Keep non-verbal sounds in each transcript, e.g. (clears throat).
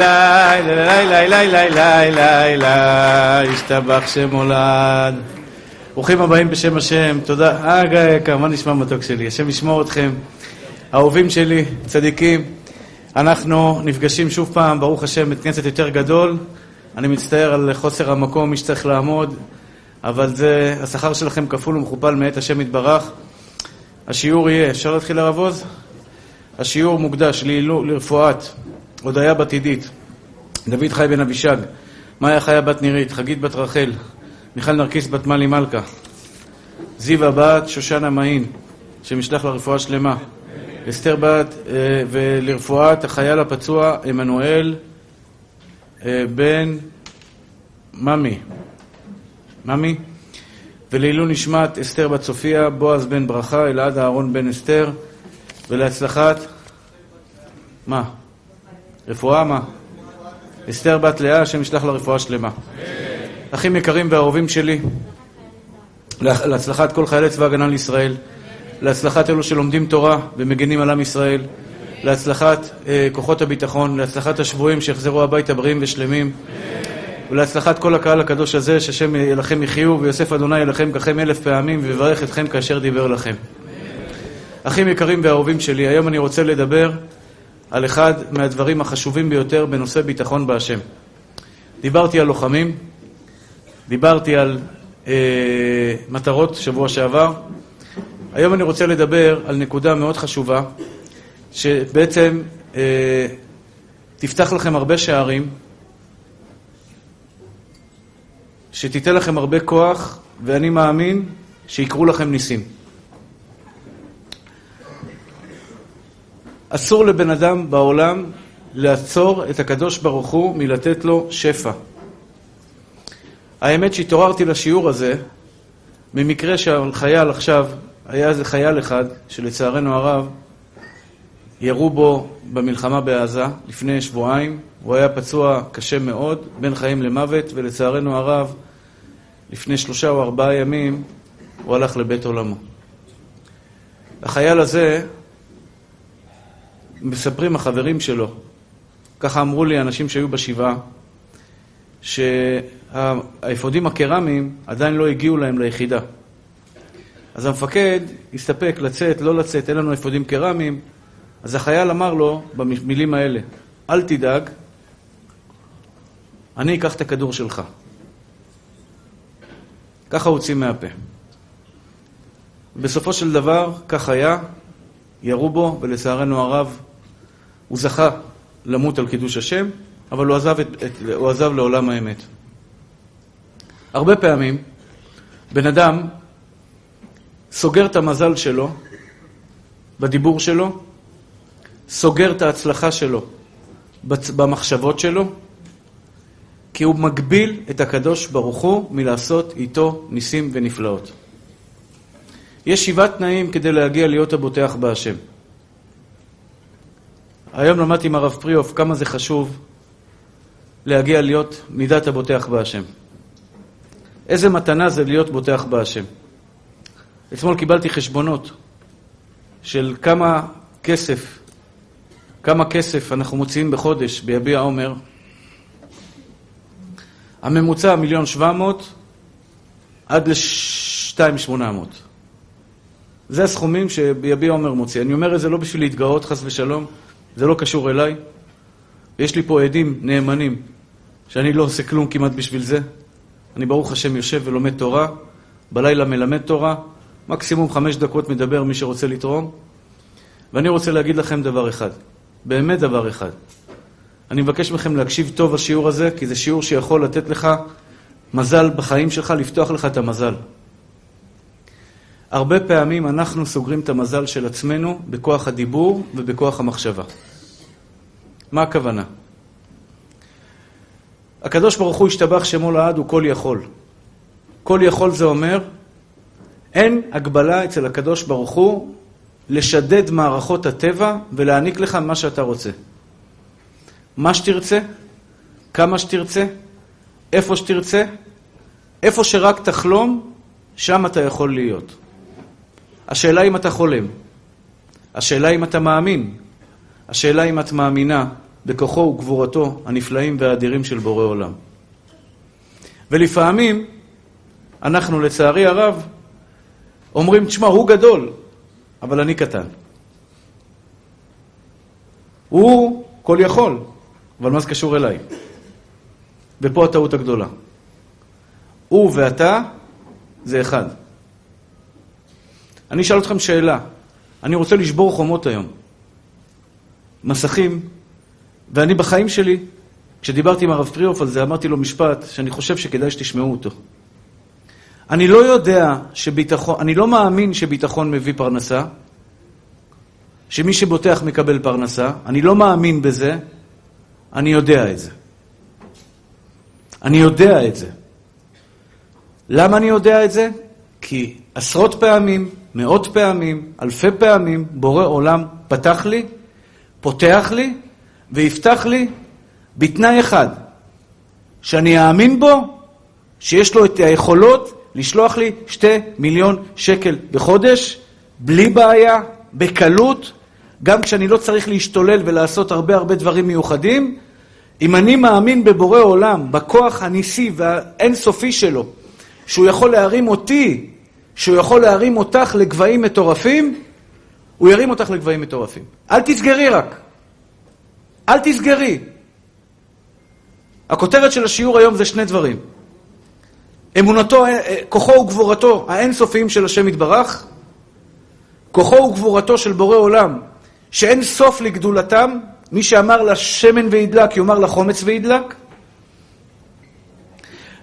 לילה, לילה, לילה, לילה, לילה, השתבח שמולד. ברוכים הבאים בשם השם, תודה. אה, מה נשמע מתוק שלי? השם ישמור אתכם. אהובים שלי, צדיקים. אנחנו נפגשים שוב פעם, ברוך השם, בית כנסת יותר גדול. אני מצטער על חוסר המקום, מי שצריך לעמוד, אבל זה, השכר שלכם כפול ומכופל מאת השם יתברך. השיעור יהיה, אפשר להתחיל הרב עוז? השיעור מוקדש לרפואת הודיה בת עידית, דוד חי בן אבישג, מאיה חיה בת נירית, חגית בת רחל, מיכל נרקיס בת מלי מלכה, זיווה בת שושנה מעין, שמשלח לרפואה שלמה, אסתר בת אה, ולרפואת החייל הפצוע עמנואל אה, בן ממי, ממי, ולעילוי נשמת אסתר בת סופיה, בועז בן ברכה, אלעד אהרון בן אסתר, ולהצלחת, מה? רפואה מה? אסתר בת לאה, השם ישלח לה רפואה שלמה. אחים יקרים ואהובים שלי, להצלחת כל חיילי צבא הגנה לישראל, להצלחת אלו שלומדים תורה ומגינים על עם ישראל, להצלחת אה, כוחות הביטחון, להצלחת השבויים שיחזרו הביתה בריאים ושלמים, ולהצלחת כל הקהל הקדוש הזה, שהשם לכם יחיו, ויוסף אדוני ילכם ככם אלף פעמים, ויברך אתכם כאשר דיבר לכם. אחים יקרים ואהובים שלי, היום אני רוצה לדבר על אחד מהדברים החשובים ביותר בנושא ביטחון בהשם. דיברתי על לוחמים, דיברתי על אה, מטרות שבוע שעבר. היום אני רוצה לדבר על נקודה מאוד חשובה, שבעצם אה, תפתח לכם הרבה שערים, שתיתן לכם הרבה כוח, ואני מאמין שיקרו לכם ניסים. אסור לבן אדם בעולם לעצור את הקדוש ברוך הוא מלתת לו שפע. האמת שהתעוררתי לשיעור הזה ממקרה שעל חייל עכשיו, היה איזה חייל אחד שלצערנו הרב ירו בו במלחמה בעזה לפני שבועיים, הוא היה פצוע קשה מאוד, בין חיים למוות, ולצערנו הרב לפני שלושה או ארבעה ימים הוא הלך לבית עולמו. החייל הזה מספרים החברים שלו, ככה אמרו לי אנשים שהיו בשבעה, שהאפודים הקרמיים עדיין לא הגיעו להם ליחידה. אז המפקד הסתפק לצאת, לא לצאת, אין לנו אפודים קרמיים, אז החייל אמר לו במילים האלה, אל תדאג, אני אקח את הכדור שלך. ככה הוציא מהפה. בסופו של דבר, כך היה, ירו בו, ולצערנו הרב, הוא זכה למות על קידוש השם, אבל הוא עזב, את, את, הוא עזב לעולם האמת. הרבה פעמים בן אדם סוגר את המזל שלו בדיבור שלו, סוגר את ההצלחה שלו במחשבות שלו, כי הוא מגביל את הקדוש ברוך הוא מלעשות איתו ניסים ונפלאות. יש שבעה תנאים כדי להגיע להיות הבוטח בהשם. היום למדתי עם הרב פריאוף כמה זה חשוב להגיע להיות מידת הבוטח בהשם. איזה מתנה זה להיות בוטח בהשם. אתמול קיבלתי חשבונות של כמה כסף, כמה כסף אנחנו מוציאים בחודש ביביע עומר. הממוצע מיליון שבע מאות עד לשתיים שמונה מאות. זה הסכומים שביביע עומר מוציא. אני אומר את זה לא בשביל להתגאות, חס ושלום, זה לא קשור אליי. יש לי פה עדים נאמנים שאני לא עושה כלום כמעט בשביל זה. אני ברוך השם יושב ולומד תורה, בלילה מלמד תורה, מקסימום חמש דקות מדבר מי שרוצה לתרום. ואני רוצה להגיד לכם דבר אחד, באמת דבר אחד. אני מבקש מכם להקשיב טוב לשיעור הזה, כי זה שיעור שיכול לתת לך מזל בחיים שלך, לפתוח לך את המזל. הרבה פעמים אנחנו סוגרים את המזל של עצמנו בכוח הדיבור ובכוח המחשבה. מה הכוונה? הקדוש ברוך הוא השתבח שמו לעד הוא כל יכול. כל יכול זה אומר, אין הגבלה אצל הקדוש ברוך הוא לשדד מערכות הטבע ולהעניק לך מה שאתה רוצה. מה שתרצה, כמה שתרצה, איפה שתרצה, איפה שרק תחלום, שם אתה יכול להיות. השאלה אם אתה חולם. השאלה אם אתה מאמין. השאלה אם את מאמינה בכוחו וגבורתו הנפלאים והאדירים של בורא עולם. ולפעמים אנחנו, לצערי הרב, אומרים, תשמע, הוא גדול, אבל אני קטן. הוא כל יכול, אבל מה זה קשור אליי? ופה הטעות הגדולה. הוא ואתה זה אחד. אני אשאל אתכם שאלה. אני רוצה לשבור חומות היום. מסכים, ואני בחיים שלי, כשדיברתי עם הרב פריאוף על זה, אמרתי לו משפט שאני חושב שכדאי שתשמעו אותו. אני לא יודע שביטחון, אני לא מאמין שביטחון מביא פרנסה, שמי שבוטח מקבל פרנסה, אני לא מאמין בזה, אני יודע את זה. אני יודע את זה. למה אני יודע את זה? כי עשרות פעמים, מאות פעמים, אלפי פעמים, בורא עולם פתח לי, פותח לי ויפתח לי בתנאי אחד, שאני אאמין בו, שיש לו את היכולות לשלוח לי שתי מיליון שקל בחודש, בלי בעיה, בקלות, גם כשאני לא צריך להשתולל ולעשות הרבה הרבה דברים מיוחדים, אם אני מאמין בבורא עולם, בכוח הניסי והאינסופי שלו, שהוא יכול להרים אותי, שהוא יכול להרים אותך לגבהים מטורפים, הוא ירים אותך לגבהים מטורפים. אל תסגרי רק. אל תסגרי. הכותרת של השיעור היום זה שני דברים. אמונתו, אה, כוחו וגבורתו האינסופיים של השם יתברך, כוחו וגבורתו של בורא עולם, שאין סוף לגדולתם, מי שאמר לשמן וידלק, יאמר לחומץ וידלק.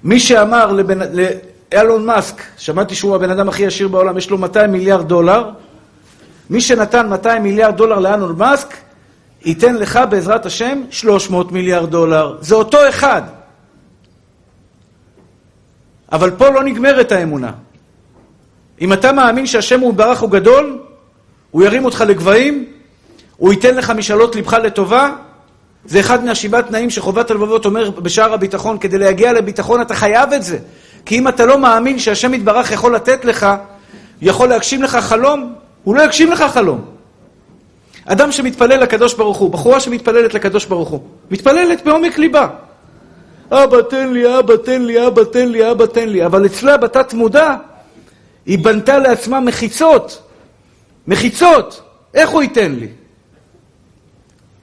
מי שאמר לבנ... לאלון מאסק, שמעתי שהוא הבן אדם הכי עשיר בעולם, יש לו 200 מיליארד דולר, מי שנתן 200 מיליארד דולר לאלון מאסק, ייתן לך בעזרת השם 300 מיליארד דולר. זה אותו אחד. אבל פה לא נגמרת האמונה. אם אתה מאמין שהשם הוא ברך הוא גדול, הוא ירים אותך לגבהים, הוא ייתן לך משאלות לבך לטובה, זה אחד מהשבעה תנאים שחובת הלבבות אומר בשער הביטחון, כדי להגיע לביטחון אתה חייב את זה. כי אם אתה לא מאמין שהשם יתברך יכול לתת לך, יכול להגשים לך חלום, הוא לא יגשים לך חלום. אדם שמתפלל לקדוש ברוך הוא, בחורה שמתפללת לקדוש ברוך הוא, מתפללת בעומק ליבה. אבא תן לי, אבא תן לי, אבא תן לי, אבא תן לי. אבל אצלה בתת מודע, היא בנתה לעצמה מחיצות. מחיצות. איך הוא ייתן לי?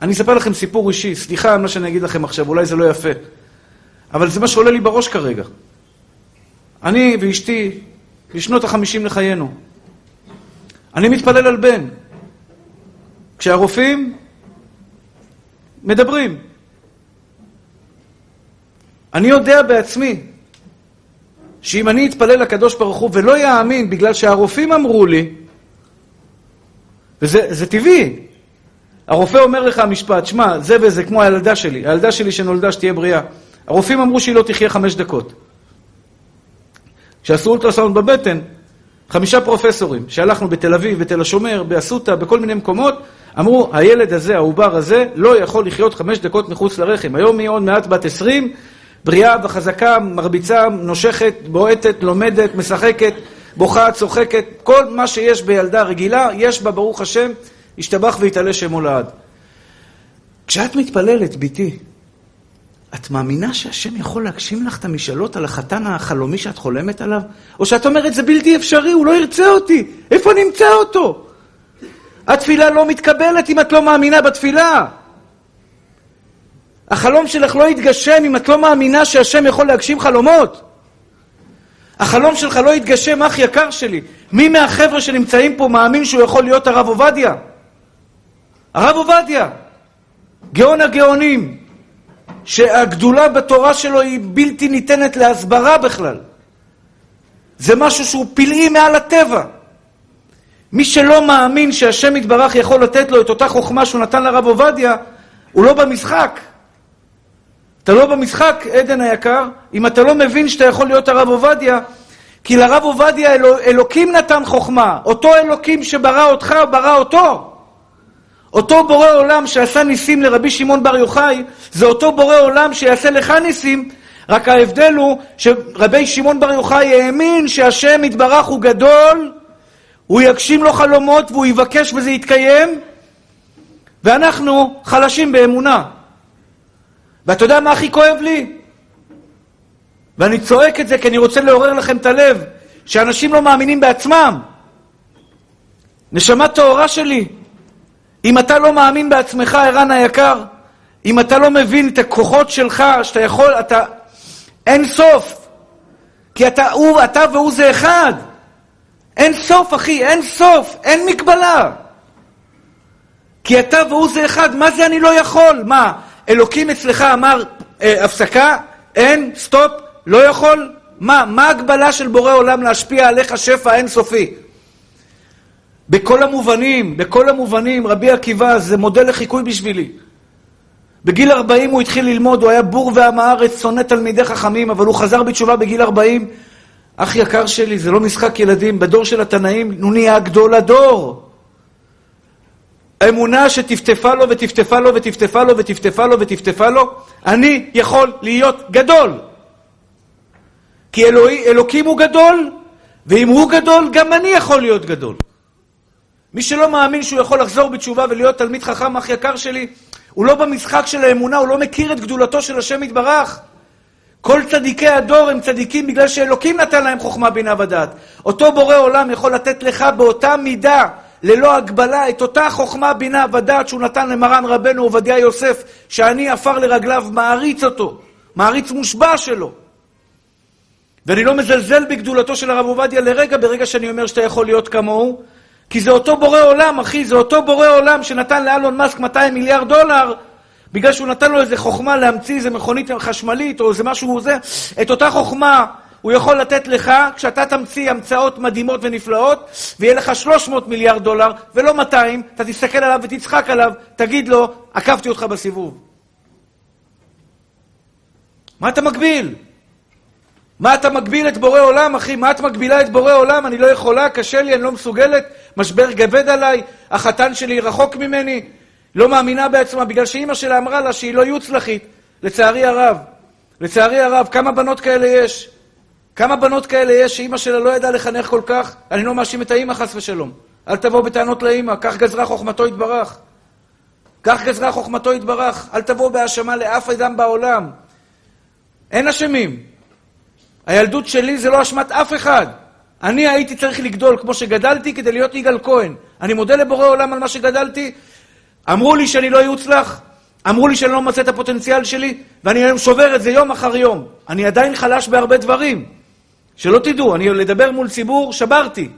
אני אספר לכם סיפור אישי, סליחה על מה שאני אגיד לכם עכשיו, אולי זה לא יפה. אבל זה מה שעולה לי בראש כרגע. אני ואשתי, בשנות החמישים לחיינו. אני מתפלל על בן. כשהרופאים מדברים. אני יודע בעצמי שאם אני אתפלל לקדוש ברוך הוא ולא יאמין בגלל שהרופאים אמרו לי, וזה טבעי, הרופא אומר לך משפט, שמע, זה וזה כמו הילדה שלי, הילדה שלי שנולדה שתהיה בריאה. הרופאים אמרו שהיא לא תחיה חמש דקות. כשעשו אולטרסאונד בבטן, חמישה פרופסורים שהלכנו בתל אביב, בתל השומר, באסותא, בכל מיני מקומות, אמרו, הילד הזה, העובר הזה, לא יכול לחיות חמש דקות מחוץ לרחם. היום היא עוד מעט בת עשרים, בריאה וחזקה, מרביצה, נושכת, בועטת, לומדת, משחקת, בוכה, צוחקת, כל מה שיש בילדה רגילה, יש בה, ברוך השם, ישתבח ויתעלה שמו לעד. כשאת מתפללת, בתי, את מאמינה שהשם יכול להגשים לך את המשאלות על החתן החלומי שאת חולמת עליו? או שאת אומרת, זה בלתי אפשרי, הוא לא ירצה אותי, איפה נמצא אותו? התפילה לא מתקבלת אם את לא מאמינה בתפילה. החלום שלך לא יתגשם אם את לא מאמינה שהשם יכול להגשים חלומות. החלום שלך לא יתגשם, אח יקר שלי. מי מהחבר'ה שנמצאים פה מאמין שהוא יכול להיות הרב עובדיה? הרב עובדיה, גאון הגאונים, שהגדולה בתורה שלו היא בלתי ניתנת להסברה בכלל. זה משהו שהוא פלאי מעל הטבע. מי שלא מאמין שהשם יתברך יכול לתת לו את אותה חוכמה שהוא נתן לרב עובדיה, הוא לא במשחק. אתה לא במשחק, עדן היקר, אם אתה לא מבין שאתה יכול להיות הרב עובדיה, כי לרב עובדיה אלו, אלוקים נתן חוכמה, אותו אלוקים שברא אותך, ברא אותו. אותו בורא עולם שעשה ניסים לרבי שמעון בר יוחאי, זה אותו בורא עולם שיעשה לך ניסים, רק ההבדל הוא שרבי שמעון בר יוחאי האמין שהשם יתברך הוא גדול, הוא יגשים לו חלומות והוא יבקש וזה יתקיים, ואנחנו חלשים באמונה. ואתה יודע מה הכי כואב לי? ואני צועק את זה כי אני רוצה לעורר לכם את הלב, שאנשים לא מאמינים בעצמם. נשמה טהורה שלי, אם אתה לא מאמין בעצמך, ערן היקר, אם אתה לא מבין את הכוחות שלך, שאתה יכול, אתה... אין סוף. כי אתה, הוא, אתה והוא זה אחד. אין סוף, אחי, אין סוף, אין מגבלה. כי אתה והוא זה אחד, מה זה אני לא יכול? מה, אלוקים אצלך אמר אה, הפסקה? אין? stop? לא יכול? מה, מה ההגבלה של בורא עולם להשפיע עליך שפע אינסופי? בכל המובנים, בכל המובנים, רבי עקיבא זה מודל לחיקוי בשבילי. בגיל 40 הוא התחיל ללמוד, הוא היה בור ועם הארץ, שונא תלמידי חכמים, אבל הוא חזר בתשובה בגיל 40. אח יקר שלי, זה לא משחק ילדים, בדור של התנאים הוא נהיה גדול הדור. האמונה שטפטפה לו וטפטפה לו וטפטפה לו וטפטפה לו וטפטפה לו, אני יכול להיות גדול. כי אלוהי, אלוקים הוא גדול, ואם הוא גדול, גם אני יכול להיות גדול. מי שלא מאמין שהוא יכול לחזור בתשובה ולהיות תלמיד חכם, אח יקר שלי, הוא לא במשחק של האמונה, הוא לא מכיר את גדולתו של השם יתברך. כל צדיקי הדור הם צדיקים בגלל שאלוקים נתן להם חוכמה, בינה ודעת. אותו בורא עולם יכול לתת לך באותה מידה, ללא הגבלה, את אותה חוכמה, בינה ודעת שהוא נתן למרן רבנו עובדיה יוסף, שאני עפר לרגליו, מעריץ אותו, מעריץ מושבע שלו. ואני לא מזלזל בגדולתו של הרב עובדיה לרגע, ברגע שאני אומר שאתה יכול להיות כמוהו, כי זה אותו בורא עולם, אחי, זה אותו בורא עולם שנתן לאלון מאסק 200 מיליארד דולר, בגלל שהוא נתן לו איזה חוכמה להמציא איזה מכונית חשמלית או איזה משהו זה, את אותה חוכמה הוא יכול לתת לך כשאתה תמציא המצאות מדהימות ונפלאות, ויהיה לך 300 מיליארד דולר, ולא 200, אתה תסתכל עליו ותצחק עליו, תגיד לו, עקבתי אותך בסיבוב. מה אתה מגביל? מה אתה מגביל את בורא עולם, אחי? מה את מגבילה את בורא עולם? אני לא יכולה, קשה לי, אני לא מסוגלת, משבר גבד עליי, החתן שלי רחוק ממני, לא מאמינה בעצמה, בגלל שאימא שלה אמרה לה שהיא לא יוצלחית, לצערי הרב. לצערי הרב, כמה בנות כאלה יש? כמה בנות כאלה יש שאימא שלה לא ידעה לחנך כל כך? אני לא מאשים את האימא חס ושלום. אל תבוא בטענות לאימא, כך גזרה חוכמתו יתברך. כך גזרה חוכמתו יתברך. אל תבוא בהאשמה לאף אדם בעולם. אין אשמים. הילדות שלי זה לא אשמת אף אחד. אני הייתי צריך לגדול כמו שגדלתי כדי להיות יגאל כהן. אני מודה לבורא עולם על מה שגדלתי. אמרו לי שאני לא יוצלח, אמרו לי שאני לא מוצא את הפוטנציאל שלי, ואני היום שובר את זה יום אחר יום. אני עדיין חלש בהרבה דברים. שלא תדעו, אני לדבר מול ציבור, שברתי.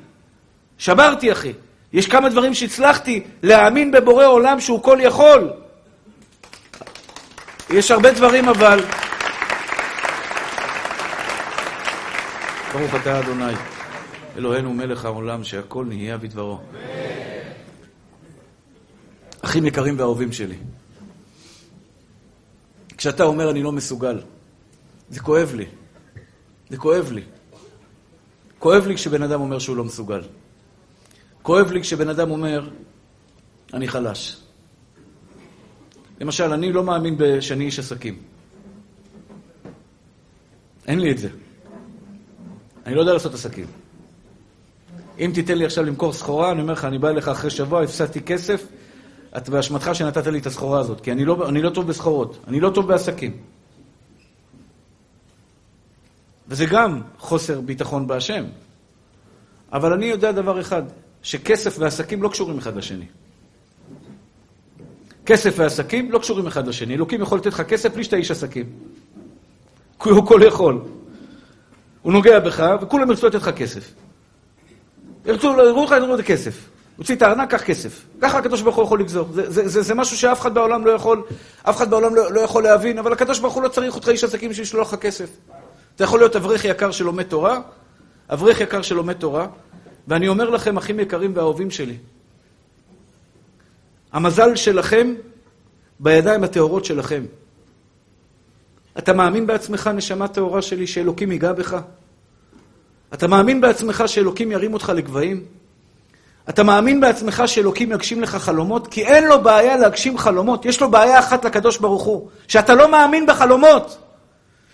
שברתי, אחי. יש כמה דברים שהצלחתי להאמין בבורא עולם שהוא כל יכול. יש הרבה דברים, אבל... ברוך אתה אדוני, אלוהינו מלך העולם, שהכל נהיה בדברו. אחים יקרים ואהובים שלי, כשאתה אומר אני לא מסוגל, זה כואב לי. זה כואב לי. כואב לי כשבן אדם אומר שהוא לא מסוגל. כואב לי כשבן אדם אומר, אני חלש. למשל, אני לא מאמין שאני איש עסקים. אין לי את זה. אני לא יודע לעשות עסקים. אם תיתן לי עכשיו למכור סחורה, אני אומר לך, אני בא אליך אחרי שבוע, הפסדתי כסף, את באשמתך שנתת לי את הסחורה הזאת, כי אני לא, אני לא טוב בסחורות, אני לא טוב בעסקים. וזה גם חוסר ביטחון בהשם. אבל אני יודע דבר אחד, שכסף ועסקים לא קשורים אחד לשני. כסף ועסקים לא קשורים אחד לשני. אלוקים יכול לתת לך כסף בלי שאתה איש עסקים. כי הוא כל יכול. הוא נוגע בך, וכולם ירצו לתת לך כסף. ירצו, יראו לך, יראו את הכסף. הוציא את הארנק, קח כסף. ככה הקדוש ברוך הוא יכול לגזור. זה, זה, זה, זה משהו שאף אחד בעולם לא יכול, אף אחד בעולם לא, לא יכול להבין, אבל הקדוש ברוך הוא לא צריך אותך איש עסקים בשביל לשלוח לך כסף. אתה יכול להיות אברך יקר שלומד תורה, אברך יקר שלומד תורה, ואני אומר לכם, אחים יקרים ואהובים שלי, המזל שלכם בידיים הטהורות שלכם. אתה מאמין בעצמך, נשמה טהורה שלי, שאלוקים ייגע בך? אתה מאמין בעצמך שאלוקים ירים אותך לגבהים? אתה מאמין בעצמך שאלוקים יגשים לך חלומות? כי אין לו בעיה להגשים חלומות, יש לו בעיה אחת לקדוש ברוך הוא, שאתה לא מאמין בחלומות,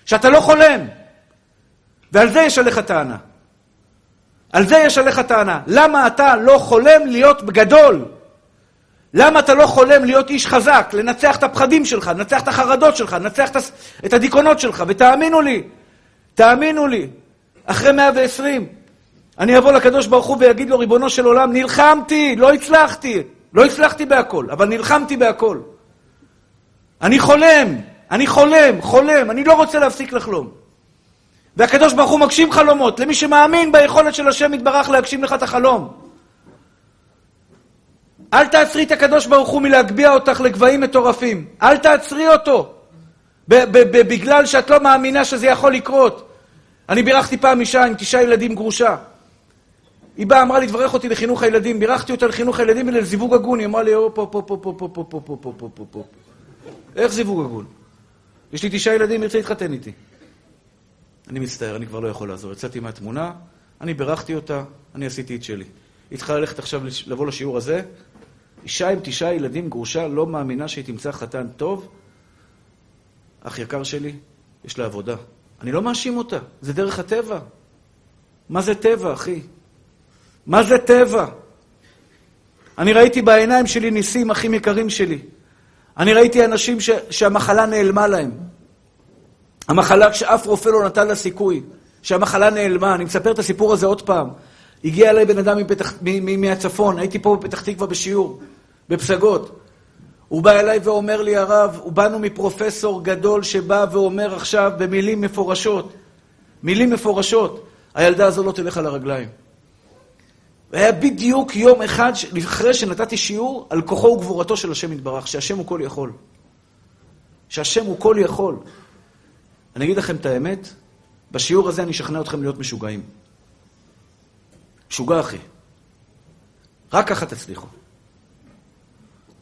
שאתה לא חולם. ועל זה יש עליך טענה. על זה יש עליך טענה. למה אתה לא חולם להיות גדול? למה אתה לא חולם להיות איש חזק, לנצח את הפחדים שלך, לנצח את החרדות שלך, לנצח את הדיכאונות שלך? ותאמינו לי, תאמינו לי, אחרי 120, אני אבוא לקדוש ברוך הוא ויגיד לו, ריבונו של עולם, נלחמתי, לא הצלחתי. לא הצלחתי בהכל, אבל נלחמתי בהכל. אני חולם, אני חולם, חולם, אני לא רוצה להפסיק לחלום. והקדוש ברוך הוא מגשים חלומות, למי שמאמין ביכולת של השם יתברך להגשים לך את החלום. אל תעצרי את הקדוש ברוך הוא מלהגביה אותך לגבהים מטורפים. אל תעצרי אותו. בגלל שאת לא מאמינה שזה יכול לקרות. אני בירכתי פעם אישה עם תשעה ילדים גרושה. היא באה, אמרה לי, תברך אותי לחינוך הילדים. בירכתי אותה לחינוך הילדים ולזיווג הגון. היא אמרה לי, הופ, הופ, הופ, הופ, הופ, הופ, הופ, הופ, הופ, הופ, הופ. איך זיווג הגון? יש לי תשעה ילדים, ירצה להתחתן איתי. אני מצטער, אני כבר לא יכול לעזור. יצאתי מהתמונה, אני בירכתי אותה, אני עשיתי את שלי. היא צריכה ללכת עכשיו לבוא לשיעור הזה. אישה עם תשעה ילדים, גרושה, לא מאמינה שהיא תמצא חתן טוב. אח יקר שלי, יש לה עבודה. אני לא מאשים אותה, זה דרך הטבע. מה זה טבע, אחי? מה זה טבע? אני ראיתי בעיניים שלי ניסים, אחים יקרים שלי. אני ראיתי אנשים ש, שהמחלה נעלמה להם. המחלה שאף רופא לא נתן לה סיכוי, שהמחלה נעלמה. אני מספר את הסיפור הזה עוד פעם. הגיע אליי בן אדם מפתח, מ, מ, מהצפון, הייתי פה בפתח תקווה בשיעור, בפסגות. הוא בא אליי ואומר לי, הרב, הוא באנו מפרופסור גדול שבא ואומר עכשיו במילים מפורשות, מילים מפורשות, הילדה הזו לא תלך על הרגליים. והיה בדיוק יום אחד אחרי שנתתי שיעור על כוחו וגבורתו של השם יתברך, שהשם הוא כל יכול. שהשם הוא כל יכול. אני אגיד לכם את האמת, בשיעור הזה אני אשכנע אתכם להיות משוגעים. משוגע, אחי. רק ככה תצליחו.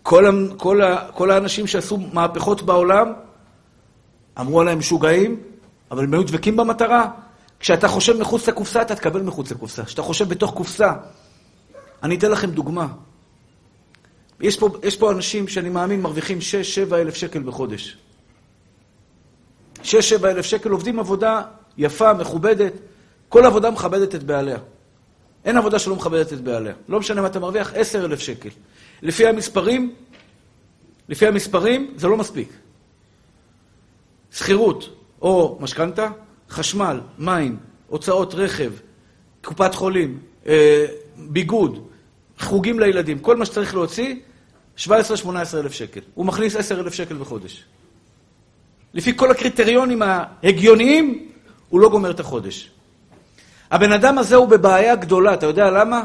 כל, כל, כל האנשים שעשו מהפכות בעולם, אמרו עליהם משוגעים, אבל הם היו דבקים במטרה. כשאתה חושב מחוץ לקופסה, אתה תקבל מחוץ לקופסה. כשאתה חושב בתוך קופסה, אני אתן לכם דוגמה. יש פה, יש פה אנשים שאני מאמין מרוויחים 6-7 אלף שקל בחודש. 6-7 אלף שקל עובדים עבודה יפה, מכובדת. כל עבודה מכבדת את בעליה. אין עבודה שלא מכבדת את בעליה. לא משנה מה אתה מרוויח, 10 אלף שקל. לפי המספרים, לפי המספרים, זה לא מספיק. שכירות או משכנתה, חשמל, מים, הוצאות רכב, קופת חולים, אה, ביגוד, חוגים לילדים, כל מה שצריך להוציא, 17-18 אלף שקל. הוא מכניס 10 אלף שקל בחודש. לפי כל הקריטריונים ההגיוניים, הוא לא גומר את החודש. הבן אדם הזה הוא בבעיה גדולה, אתה יודע למה?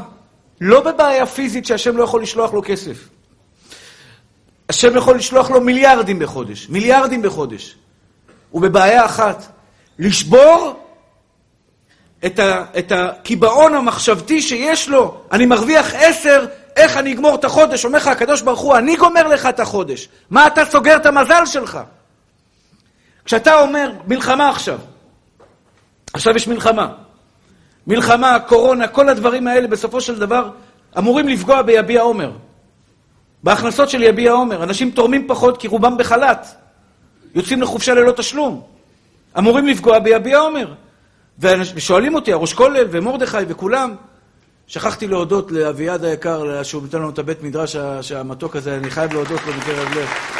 לא בבעיה פיזית שהשם לא יכול לשלוח לו כסף. השם יכול לשלוח לו מיליארדים בחודש, מיליארדים בחודש. הוא בבעיה אחת, לשבור את, ה, את הקיבעון המחשבתי שיש לו. אני מרוויח עשר, איך אני אגמור את החודש? אומר לך הקדוש ברוך הוא, אני גומר לך את החודש. מה אתה סוגר את המזל שלך? כשאתה אומר, מלחמה עכשיו, עכשיו יש מלחמה. מלחמה, קורונה, כל הדברים האלה בסופו של דבר אמורים לפגוע ביביע עומר. בהכנסות של יביע עומר. אנשים תורמים פחות כי רובם בחל"ת. יוצאים לחופשה ללא תשלום. אמורים לפגוע ביביע עומר. ושואלים אותי, הראש כולל ומרדכי וכולם. שכחתי להודות לאביעד היקר, שהוא נותן לנו את הבית מדרש המתוק הזה, אני חייב להודות לו מקרב לב.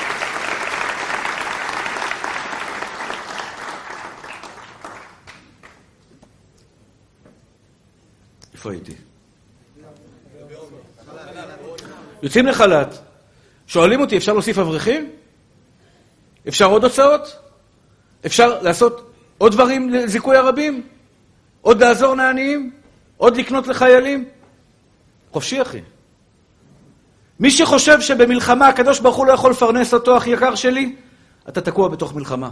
איפה הייתי? יוצאים לחל"ת, שואלים אותי, אפשר להוסיף אברכים? אפשר עוד הוצאות? אפשר לעשות עוד דברים לזיכוי הרבים? עוד לעזור לעניים? עוד לקנות לחיילים? חופשי, אחי. מי שחושב שבמלחמה הקדוש ברוך הוא לא יכול לפרנס אותו, אחי יקר שלי, אתה תקוע בתוך מלחמה.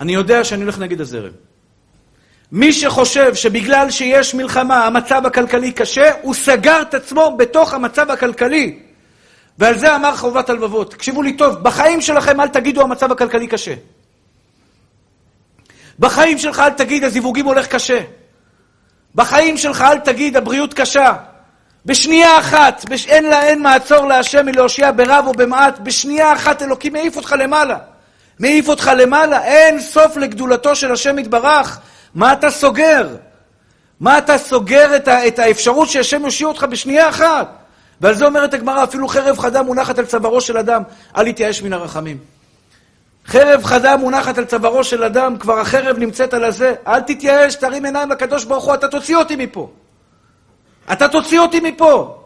אני יודע שאני הולך נגד הזרם. מי שחושב שבגלל שיש מלחמה המצב הכלכלי קשה, הוא סגר את עצמו בתוך המצב הכלכלי. ועל זה אמר חובת הלבבות. תקשיבו לי טוב, בחיים שלכם אל תגידו המצב הכלכלי קשה. בחיים שלך אל תגיד הזיווגים הולך קשה. בחיים שלך אל תגיד הבריאות קשה. בשנייה אחת, בש... אין לה אין מעצור להשם מלהושיע ברב או במעט, בשנייה אחת אלוקים מעיף אותך למעלה. מעיף אותך למעלה, אין סוף לגדולתו של השם יתברך. מה אתה סוגר? מה אתה סוגר את, ה... את האפשרות שהשם יושיע אותך בשנייה אחת? ועל זה אומרת הגמרא, אפילו חרב חדה מונחת על צווארו של אדם, אל יתייאש מן הרחמים. חרב חדה מונחת על צווארו של אדם, כבר החרב נמצאת על הזה, אל תתייאש, תרים עיניים לקדוש ברוך הוא, אתה תוציא אותי מפה. אתה תוציא אותי מפה.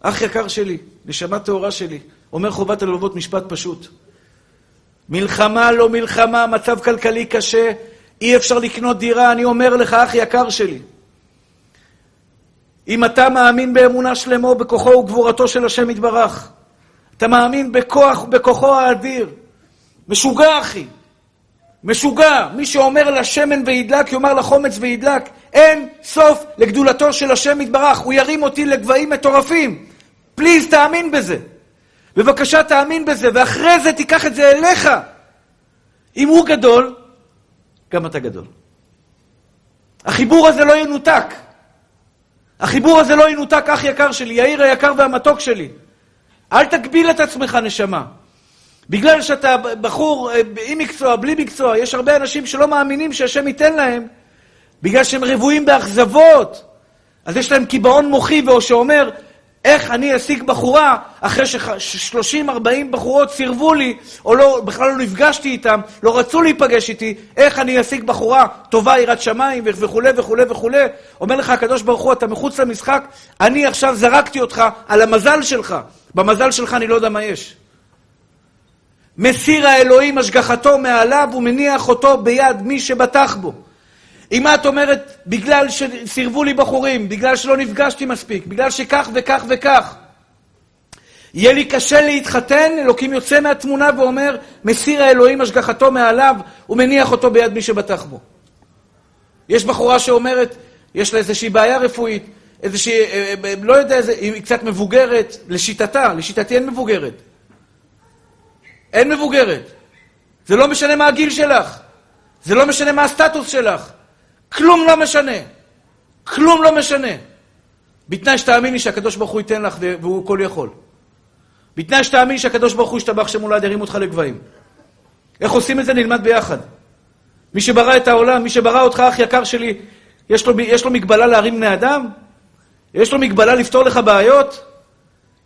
אח יקר שלי, נשמה טהורה שלי, אומר חובת הלבבות משפט פשוט. מלחמה לא מלחמה, מצב כלכלי קשה, אי אפשר לקנות דירה, אני אומר לך, אח יקר שלי. אם אתה מאמין באמונה שלמה בכוחו וגבורתו של השם יתברך, אתה מאמין בכוח, בכוחו האדיר. משוגע, אחי. משוגע. מי שאומר לשמן וידלק, יאמר לחומץ וידלק. אין סוף לגדולתו של השם יתברך. הוא ירים אותי לגבהים מטורפים. פליז, תאמין בזה. בבקשה, תאמין בזה, ואחרי זה תיקח את זה אליך. אם הוא גדול, גם אתה גדול. החיבור הזה לא ינותק. החיבור הזה לא ינותק, אח יקר שלי, יאיר היקר והמתוק שלי. אל תגביל את עצמך, נשמה. בגלל שאתה בחור אה, עם מקצוע, בלי מקצוע, יש הרבה אנשים שלא מאמינים שהשם ייתן להם, בגלל שהם רבועים באכזבות. אז יש להם קיבעון מוחי, או שאומר, איך אני אשיג בחורה אחרי ש-30-40 בחורות סירבו לי, או לא, בכלל לא נפגשתי איתם, לא רצו להיפגש איתי, איך אני אשיג בחורה טובה, יראת שמיים וכולי וכולי וכולי. אומר לך הקדוש ברוך הוא, אתה מחוץ למשחק, אני עכשיו זרקתי אותך על המזל שלך. במזל שלך אני לא יודע מה יש. מסיר האלוהים השגחתו מעליו ומניח אותו ביד מי שבטח בו. אם את אומרת, בגלל שסירבו לי בחורים, בגלל שלא נפגשתי מספיק, בגלל שכך וכך וכך, יהיה לי קשה להתחתן, אלוקים יוצא מהתמונה ואומר, מסיר האלוהים השגחתו מעליו ומניח אותו ביד מי שבטח בו. יש בחורה שאומרת, יש לה איזושהי בעיה רפואית, איזושהי, אה, אה, לא יודע, איזה, היא קצת מבוגרת, לשיטתה, לשיטתי אין מבוגרת. אין מבוגרת. זה לא משנה מה הגיל שלך, זה לא משנה מה הסטטוס שלך. כלום לא משנה. כלום לא משנה. בתנאי שתאמיני שהקדוש ברוך הוא ייתן לך והוא כל יכול. בתנאי שתאמיני שהקדוש ברוך הוא ישתבח שמולד ירים אותך לגבהים. איך עושים את זה? נלמד ביחד. מי שברא את העולם, מי שברא אותך, אח יקר שלי, יש לו, יש לו מגבלה להרים בני אדם? יש לו מגבלה לפתור לך בעיות?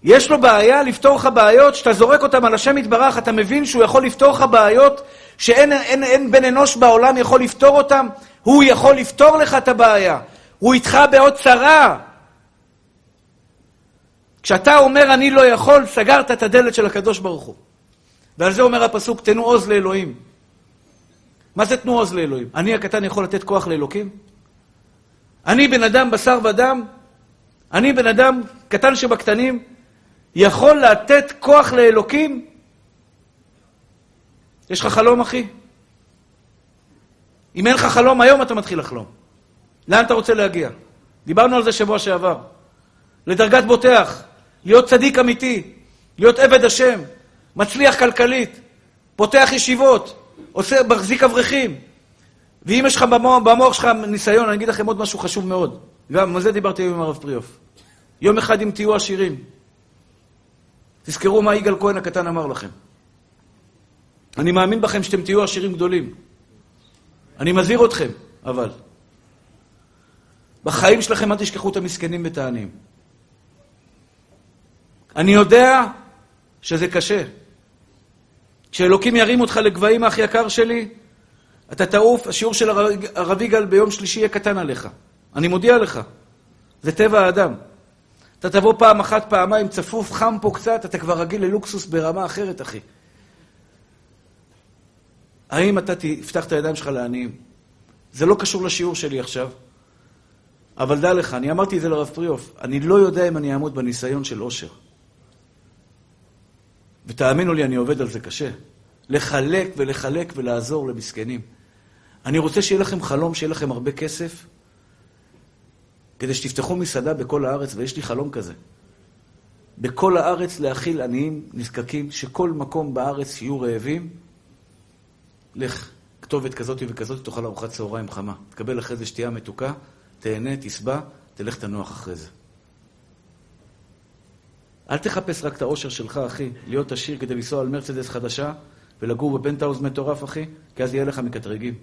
יש לו בעיה לפתור לך בעיות, שאתה זורק אותם על השם יתברך, אתה מבין שהוא יכול לפתור לך בעיות שאין אין, אין בן אנוש בעולם יכול לפתור אותם? הוא יכול לפתור לך את הבעיה. הוא איתך בעוד צרה. כשאתה אומר אני לא יכול, סגרת את הדלת של הקדוש ברוך הוא. ועל זה אומר הפסוק, תנו עוז לאלוהים. מה זה תנו עוז לאלוהים? אני הקטן יכול לתת כוח לאלוקים? אני בן אדם בשר ודם, אני בן אדם קטן שבקטנים, יכול לתת כוח לאלוקים? יש לך חלום, אחי? אם אין לך חלום היום, אתה מתחיל לחלום. לאן אתה רוצה להגיע? דיברנו על זה שבוע שעבר. לדרגת בוטח, להיות צדיק אמיתי, להיות עבד השם, מצליח כלכלית, פותח ישיבות, עושה, מחזיק אברכים. ואם יש לך במוח, במוח שלך ניסיון, אני אגיד לכם עוד משהו חשוב מאוד. גם על זה דיברתי היום עם הרב פריאוף. יום אחד אם תהיו עשירים, תזכרו מה יגאל כהן הקטן אמר לכם. אני מאמין בכם שאתם תהיו עשירים גדולים. אני מזהיר אתכם, אבל. בחיים שלכם אל תשכחו את המסכנים ואת העניים. אני יודע שזה קשה. כשאלוקים ירים אותך לגבהים, אח יקר שלי, אתה תעוף, השיעור של הרב יגאל ביום שלישי יהיה קטן עליך. אני מודיע לך, זה טבע האדם. אתה תבוא פעם אחת, פעמיים, צפוף, חם פה קצת, אתה כבר רגיל ללוקסוס ברמה אחרת, אחי. האם אתה תפתח את הידיים שלך לעניים? זה לא קשור לשיעור שלי עכשיו, אבל דע לך, אני אמרתי את זה לרב פריאוף, אני לא יודע אם אני אעמוד בניסיון של עושר. ותאמינו לי, אני עובד על זה קשה. לחלק ולחלק ולעזור למסכנים. אני רוצה שיהיה לכם חלום, שיהיה לכם הרבה כסף, כדי שתפתחו מסעדה בכל הארץ, ויש לי חלום כזה. בכל הארץ להכיל עניים נזקקים, שכל מקום בארץ יהיו רעבים, לך, כתובת כזאת וכזאת, תאכל ארוחת צהריים חמה. תקבל אחרי זה שתייה מתוקה, תהנה, תשבע, תלך תנוח אחרי זה. אל תחפש רק את האושר שלך, אחי, להיות עשיר כדי לנסוע על מרצדס חדשה ולגור בפנטהאוז מטורף, אחי, כי אז יהיה לך מקטרגים.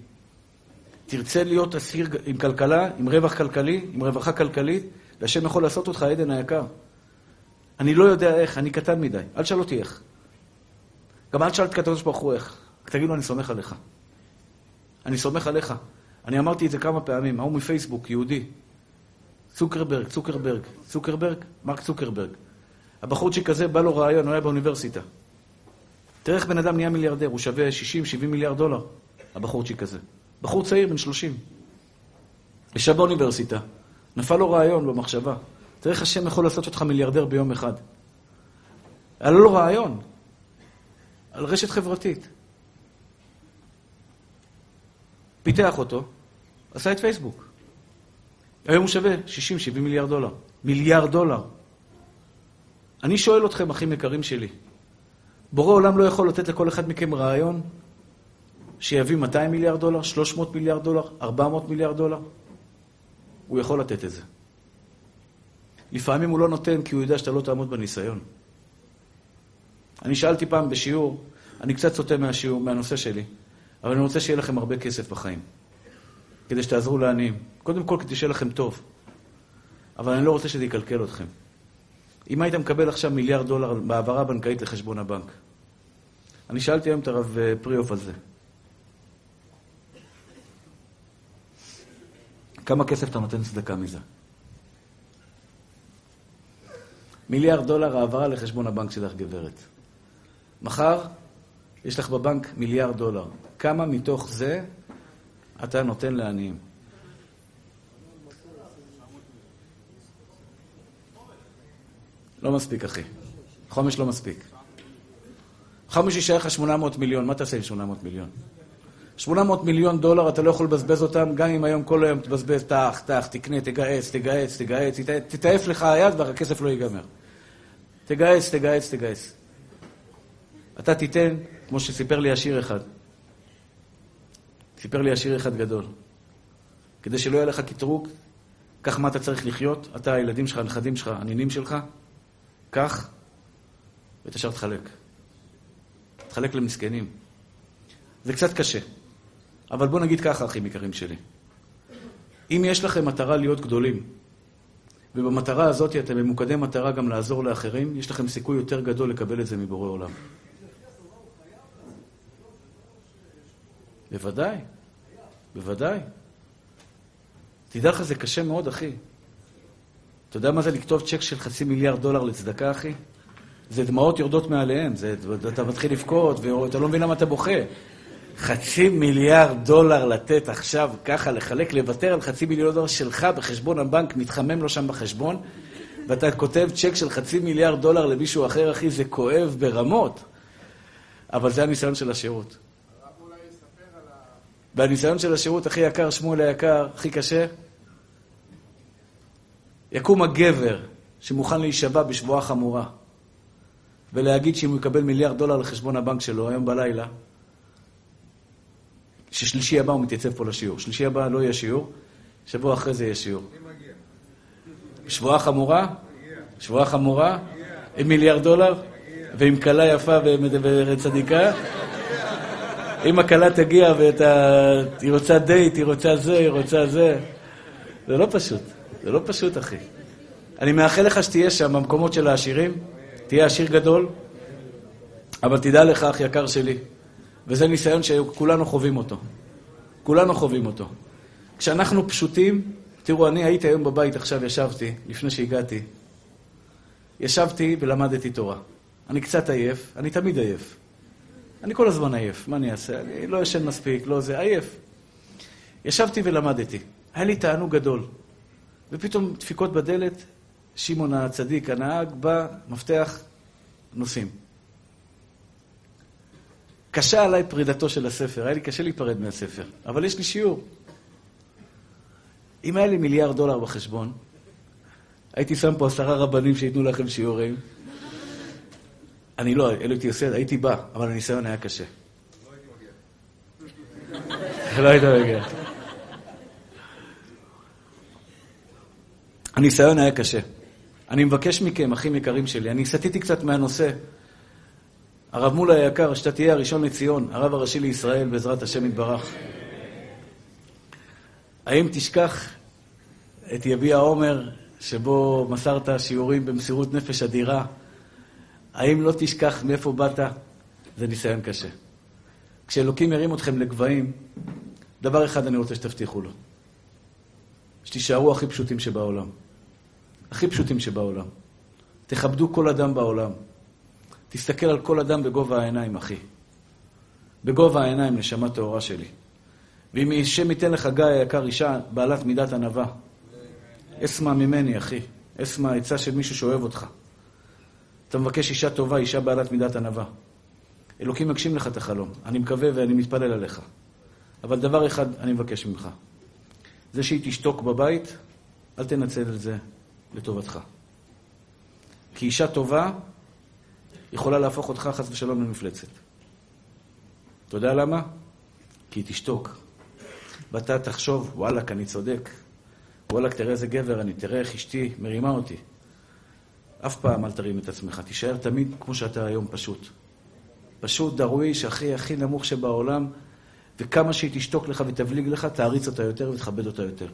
תרצה להיות עשיר עם כלכלה, עם רווח כלכלי, עם רווחה כלכלית, והשם יכול לעשות אותך, עדן היקר. אני לא יודע איך, אני קטן מדי. אל תשאל אותי איך. גם אל תשאל את הקדוש ברוך הוא איך. תגיד לו, אני סומך עליך. אני סומך עליך. אני אמרתי את זה כמה פעמים, ההוא מפייסבוק, יהודי. צוקרברג, צוקרברג, צוקרברג, מרק צוקרברג. הבחורצ'יק הזה, בא לו רעיון, הוא היה באוניברסיטה. תראה איך בן אדם נהיה מיליארדר, הוא שווה 60-70 מיליארד דולר, הבחורצ'יק הזה. בחור צעיר, בן 30. ישב באוניברסיטה, נפל לו רעיון במחשבה. תראה איך השם יכול לעשות אותך מיליארדר ביום אחד. היה לו רעיון, על רשת חברתית. פיתח אותו, עשה את פייסבוק. היום הוא שווה 60-70 מיליארד דולר. מיליארד דולר. אני שואל אתכם, אחים יקרים שלי, בורא עולם לא יכול לתת לכל אחד מכם רעיון שיביא 200 מיליארד דולר, 300 מיליארד דולר, 400 מיליארד דולר? הוא יכול לתת את זה. לפעמים הוא לא נותן כי הוא יודע שאתה לא תעמוד בניסיון. אני שאלתי פעם בשיעור, אני קצת סוטה מהשיעור, מהנושא שלי, אבל אני רוצה שיהיה לכם הרבה כסף בחיים, כדי שתעזרו לעניים. קודם כל, כדי שיהיה לכם טוב. אבל אני לא רוצה שזה יקלקל אתכם. אם היית מקבל עכשיו מיליארד דולר בהעברה בנקאית לחשבון הבנק, אני שאלתי היום את הרב אה, פריאוף על זה. כמה כסף אתה נותן צדקה מזה? מיליארד דולר העברה לחשבון הבנק שלך, גברת. מחר יש לך בבנק מיליארד דולר. כמה מתוך זה אתה נותן לעניים? לא מספיק, אחי. חומש לא מספיק. חומש יישאר לך 800 מיליון, מה תעשה עם 800 מיליון? 800 מיליון דולר, אתה לא יכול לבזבז אותם, גם אם היום כל היום תבזבז, טח, טח, תקנה, תגייס, תגייס, תגייס, תתעף לך היד והכסף לא ייגמר. תגייס, תגייס, תגייס. אתה תיתן, כמו שסיפר לי עשיר אחד. סיפר לי עשיר אחד גדול. כדי שלא יהיה לך קטרוג, קח מה אתה צריך לחיות, אתה, הילדים שלך, הנכדים שלך, הנינים שלך, קח, ואת השאר תחלק. תחלק למסכנים. זה קצת קשה. אבל בואו נגיד ככה, אחים יקרים שלי. אם יש לכם מטרה להיות גדולים, ובמטרה הזאת אתם ממוקדי מטרה גם לעזור לאחרים, יש לכם סיכוי יותר גדול לקבל את זה מבורא עולם. בוודאי, בוודאי. תדע לך, זה קשה מאוד, אחי. אתה יודע מה זה לכתוב צ'ק של חצי מיליארד דולר לצדקה, אחי? זה דמעות יורדות מעליהם, זה, אתה מתחיל לבכות, ואתה לא מבין למה אתה בוכה. חצי מיליארד דולר לתת עכשיו, ככה, לחלק, לוותר על חצי מיליארד דולר שלך בחשבון הבנק, מתחמם לו שם בחשבון, ואתה כותב צ'ק של חצי מיליארד דולר למישהו אחר, אחי, זה כואב ברמות. אבל זה הניסיון של השירות. והניסיון של השירות הכי יקר, שמואל היקר, הכי קשה, יקום הגבר שמוכן להישבע בשבועה חמורה ולהגיד שאם הוא יקבל מיליארד דולר לחשבון הבנק שלו היום בלילה, ששלישי הבא הוא מתייצב פה לשיעור. שלישי הבא לא יהיה שיעור, שבוע אחרי זה יהיה שיעור. שבועה חמורה? שבועה חמורה? עם מיליארד דולר? ועם כלה יפה וצדיקה? אם הכלה תגיע והיא רוצה דייט, היא רוצה זה, היא רוצה זה. זה לא פשוט. זה לא פשוט, אחי. אני מאחל לך שתהיה שם במקומות של העשירים, תהיה עשיר גדול, אבל תדע לך, אח יקר שלי, וזה ניסיון שכולנו חווים אותו. כולנו חווים אותו. כשאנחנו פשוטים, תראו, אני הייתי היום בבית, עכשיו ישבתי, לפני שהגעתי. ישבתי ולמדתי תורה. אני קצת עייף, אני תמיד עייף. אני כל הזמן עייף, מה אני אעשה? אני לא ישן מספיק, לא זה, עייף. ישבתי ולמדתי. היה לי תענוג גדול. ופתאום דפיקות בדלת, שמעון הצדיק, הנהג, בא, מפתח, נוסעים. קשה עליי פרידתו של הספר, היה לי קשה להיפרד מהספר, אבל יש לי שיעור. אם היה לי מיליארד דולר בחשבון, הייתי שם פה עשרה רבנים שייתנו לכם שיעורים. אני לא, אלו הייתי עושה, הייתי בא, אבל הניסיון היה קשה. לא היית מגיע. הניסיון היה קשה. אני מבקש מכם, אחים יקרים שלי, אני סטיתי קצת מהנושא. הרב מולה היקר, שאתה תהיה הראשון לציון, הרב הראשי לישראל, בעזרת השם יתברך. האם תשכח את יביע עומר שבו מסרת שיעורים במסירות נפש אדירה. האם לא תשכח מאיפה באת? זה ניסיון קשה. כשאלוקים ירים אתכם לגבהים, דבר אחד אני רוצה שתבטיחו לו. שתישארו הכי פשוטים שבעולם. הכי פשוטים שבעולם. תכבדו כל אדם בעולם. תסתכל על כל אדם בגובה העיניים, אחי. בגובה העיניים, נשמה טהורה שלי. ואם השם ייתן לך גיא היקר אישה בעלת מידת ענווה, אסמע ממני, אחי. אסמע עצה של מישהו שאוהב אותך. אתה מבקש אישה טובה, אישה בעלת מידת ענווה. אלוקים יגשים לך את החלום. אני מקווה ואני מתפלל עליך. אבל דבר אחד אני מבקש ממך. זה שהיא תשתוק בבית, אל תנצל את זה לטובתך. כי אישה טובה יכולה להפוך אותך חס ושלום למפלצת. אתה יודע למה? כי היא תשתוק. ואתה תחשוב, וואלכ, אני צודק. וואלכ, תראה איזה גבר אני, תראה איך אשתי מרימה אותי. אף פעם אל תרים את עצמך, תישאר תמיד כמו שאתה היום, פשוט. פשוט דרוויש, הכי הכי נמוך שבעולם, וכמה שהיא תשתוק לך ותבליג לך, תעריץ אותה יותר ותכבד אותה יותר.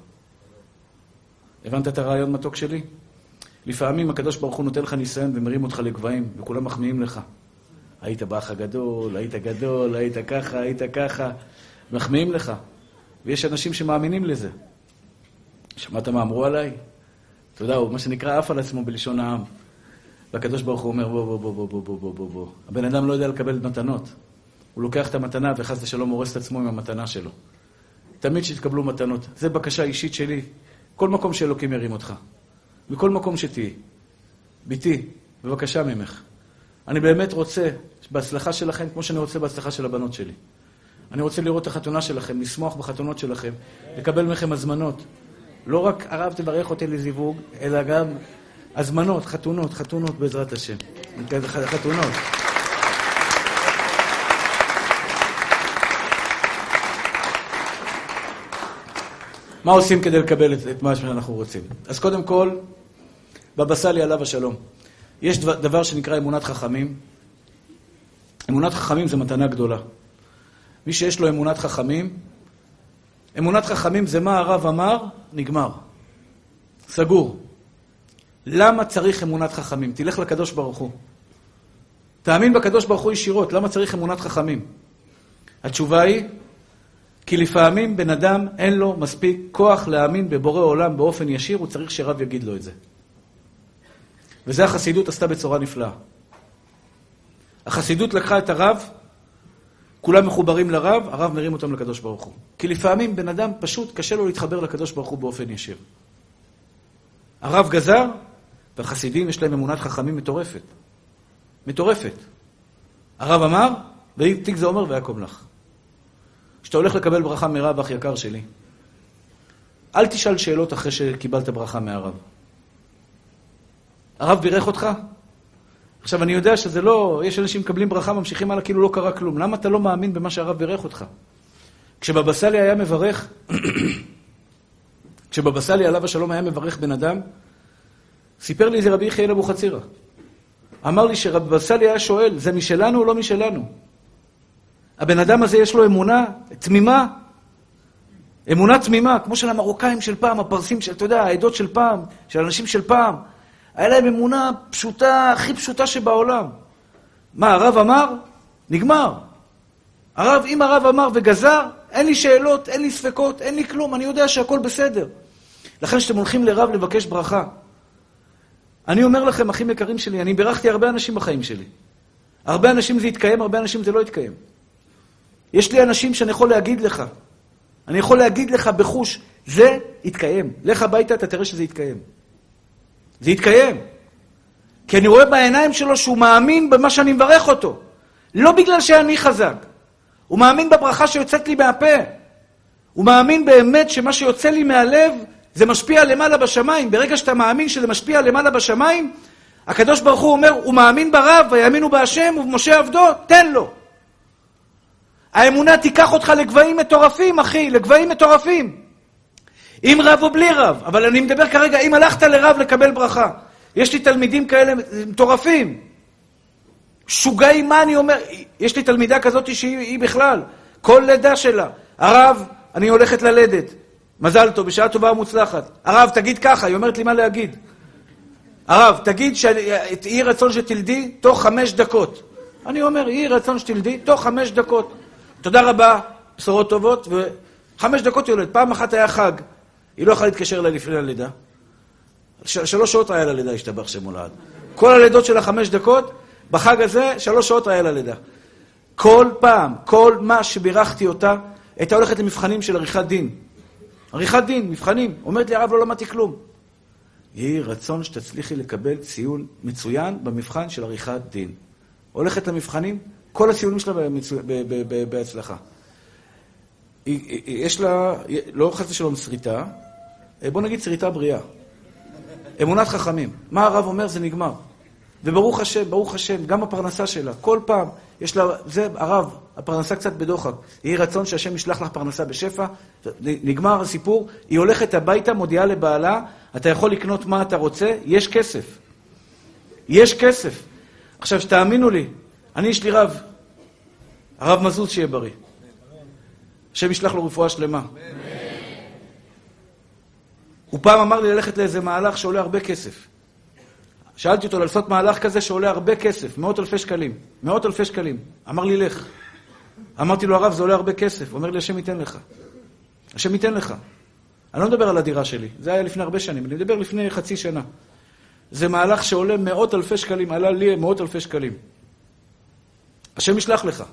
הבנת את הרעיון מתוק שלי? לפעמים הקדוש ברוך הוא נותן לך ניסיון ומרים אותך לגבהים, וכולם מחמיאים לך. היית באח הגדול, היית גדול, היית ככה, היית ככה. מחמיאים לך. ויש אנשים שמאמינים לזה. שמעת מה אמרו עליי? אתה יודע, הוא מה שנקרא עף על עצמו בלשון העם. והקדוש ברוך הוא אומר, בוא, בוא, בוא, בוא, בוא, בוא, בוא. הבן אדם לא יודע לקבל מתנות. הוא לוקח את המתנה וחס ושלום הורס את עצמו עם המתנה שלו. תמיד שתקבלו מתנות. זו בקשה אישית שלי. כל מקום שאלוקים ירים אותך. מכל מקום שתהיי. ביתי, בבקשה ממך. אני באמת רוצה בהצלחה שלכם כמו שאני רוצה בהצלחה של הבנות שלי. אני רוצה לראות את החתונה שלכם, לשמוח בחתונות שלכם, לקבל מכם הזמנות. לא רק הרב תברך אותי לזיווג, אלא גם הזמנות, חתונות, חתונות בעזרת השם. חתונות. מה עושים כדי לקבל את, את מה שאנחנו רוצים? אז קודם כל, בבא סאלי עליו השלום. יש דבר, דבר שנקרא אמונת חכמים. אמונת חכמים זה מתנה גדולה. מי שיש לו אמונת חכמים, אמונת חכמים זה מה הרב אמר, נגמר. סגור. למה צריך אמונת חכמים? תלך לקדוש ברוך הוא. תאמין בקדוש ברוך הוא ישירות, למה צריך אמונת חכמים? התשובה היא, כי לפעמים בן אדם אין לו מספיק כוח להאמין בבורא עולם באופן ישיר, הוא צריך שרב יגיד לו את זה. וזה החסידות עשתה בצורה נפלאה. החסידות לקחה את הרב, כולם מחוברים לרב, הרב מרים אותם לקדוש ברוך הוא. כי לפעמים בן אדם פשוט קשה לו להתחבר לקדוש ברוך הוא באופן ישיר. הרב גזר, והחסידים יש להם אמונת חכמים מטורפת. מטורפת. הרב אמר, ותיק זה אומר ויקום לך. כשאתה הולך לקבל ברכה מרב, אח יקר שלי, אל תשאל שאלות אחרי שקיבלת ברכה מהרב. הרב בירך אותך? עכשיו, אני יודע שזה לא, יש אנשים מקבלים ברכה, ממשיכים הלאה כאילו לא קרה כלום. למה אתה לא מאמין במה שהרב בירך אותך? כשבבא סאלי היה מברך, (clears throat) כשבבא סאלי עליו השלום היה מברך בן אדם, סיפר לי איזה רבי יחיאל אבוחצירא. אמר לי שרבא סאלי היה שואל, זה משלנו או לא משלנו? הבן אדם הזה יש לו אמונה תמימה, אמונה תמימה, כמו של המרוקאים של פעם, הפרסים של, אתה יודע, העדות של פעם, של אנשים של פעם. היה להם אמונה פשוטה, הכי פשוטה שבעולם. מה, הרב אמר? נגמר. הרב, אם הרב אמר וגזר, אין לי שאלות, אין לי ספקות, אין לי כלום, אני יודע שהכל בסדר. לכן כשאתם הולכים לרב לבקש ברכה, אני אומר לכם, אחים יקרים שלי, אני בירכתי הרבה אנשים בחיים שלי. הרבה אנשים זה יתקיים, הרבה אנשים זה לא יתקיים. יש לי אנשים שאני יכול להגיד לך, אני יכול להגיד לך בחוש, זה יתקיים. לך הביתה, אתה תראה שזה יתקיים. זה יתקיים. כי אני רואה בעיניים שלו שהוא מאמין במה שאני מברך אותו. לא בגלל שאני חזק. הוא מאמין בברכה שיוצאת לי מהפה. הוא מאמין באמת שמה שיוצא לי מהלב זה משפיע למעלה בשמיים. ברגע שאתה מאמין שזה משפיע למעלה בשמיים, הקדוש ברוך הוא אומר, הוא מאמין ברב, ויאמינו בהשם ובמשה עבדו, תן לו. האמונה תיקח אותך לגבהים מטורפים, אחי, לגבהים מטורפים. עם רב או בלי רב, אבל אני מדבר כרגע, אם הלכת לרב לקבל ברכה. יש לי תלמידים כאלה מטורפים. שוגעים, מה אני אומר? יש לי תלמידה כזאת שהיא בכלל, כל לידה שלה. הרב, אני הולכת ללדת. מזל טוב, בשעה טובה ומוצלחת. הרב, תגיד ככה, היא אומרת לי מה להגיד. הרב, תגיד שיהי רצון שתלדי תוך חמש דקות. אני אומר, יהי רצון שתלדי תוך חמש דקות. תודה רבה, בשורות טובות, וחמש דקות יולד. פעם אחת היה חג, היא לא יכולה להתקשר אליי לפני הלידה. שלוש שעות היה ללידה, השתבח שמולד. כל הלידות של החמש דקות, בחג הזה, שלוש שעות היה ללידה. כל פעם, כל מה שבירכתי אותה, הייתה הולכת למבחנים של עריכת דין. עריכת דין, מבחנים. אומרת לי, הרב, לא למדתי כלום. יהי רצון שתצליחי לקבל ציון מצוין במבחן של עריכת דין. הולכת למבחנים, כל הציונים שלה בהצלחה. יש לה, לא חס ושלום שריטה, בוא נגיד שריטה בריאה. אמונת חכמים. מה הרב אומר? זה נגמר. וברוך השם, ברוך השם, גם הפרנסה שלה, כל פעם יש לה, זה הרב, הפרנסה קצת בדוחק. יהי רצון שהשם ישלח לך פרנסה בשפע, נגמר הסיפור, היא הולכת הביתה, מודיעה לבעלה, אתה יכול לקנות מה אתה רוצה, יש כסף. יש כסף. עכשיו, שתאמינו לי, אני יש לי רב, הרב מזוז שיהיה בריא. השם ישלח לו רפואה שלמה. הוא פעם אמר לי ללכת לאיזה מהלך שעולה הרבה כסף. שאלתי אותו לעשות מהלך כזה שעולה הרבה כסף, מאות אלפי שקלים. מאות אלפי שקלים. אמר לי, לך. אמרתי לו, הרב, זה עולה הרבה כסף. אומר לי, השם ייתן לך. השם ייתן לך. אני לא מדבר על הדירה שלי, זה היה לפני הרבה שנים, אני מדבר לפני חצי שנה. זה מהלך שעולה מאות אלפי שקלים, עלה לי מאות אלפי שקלים. השם ישלח לך.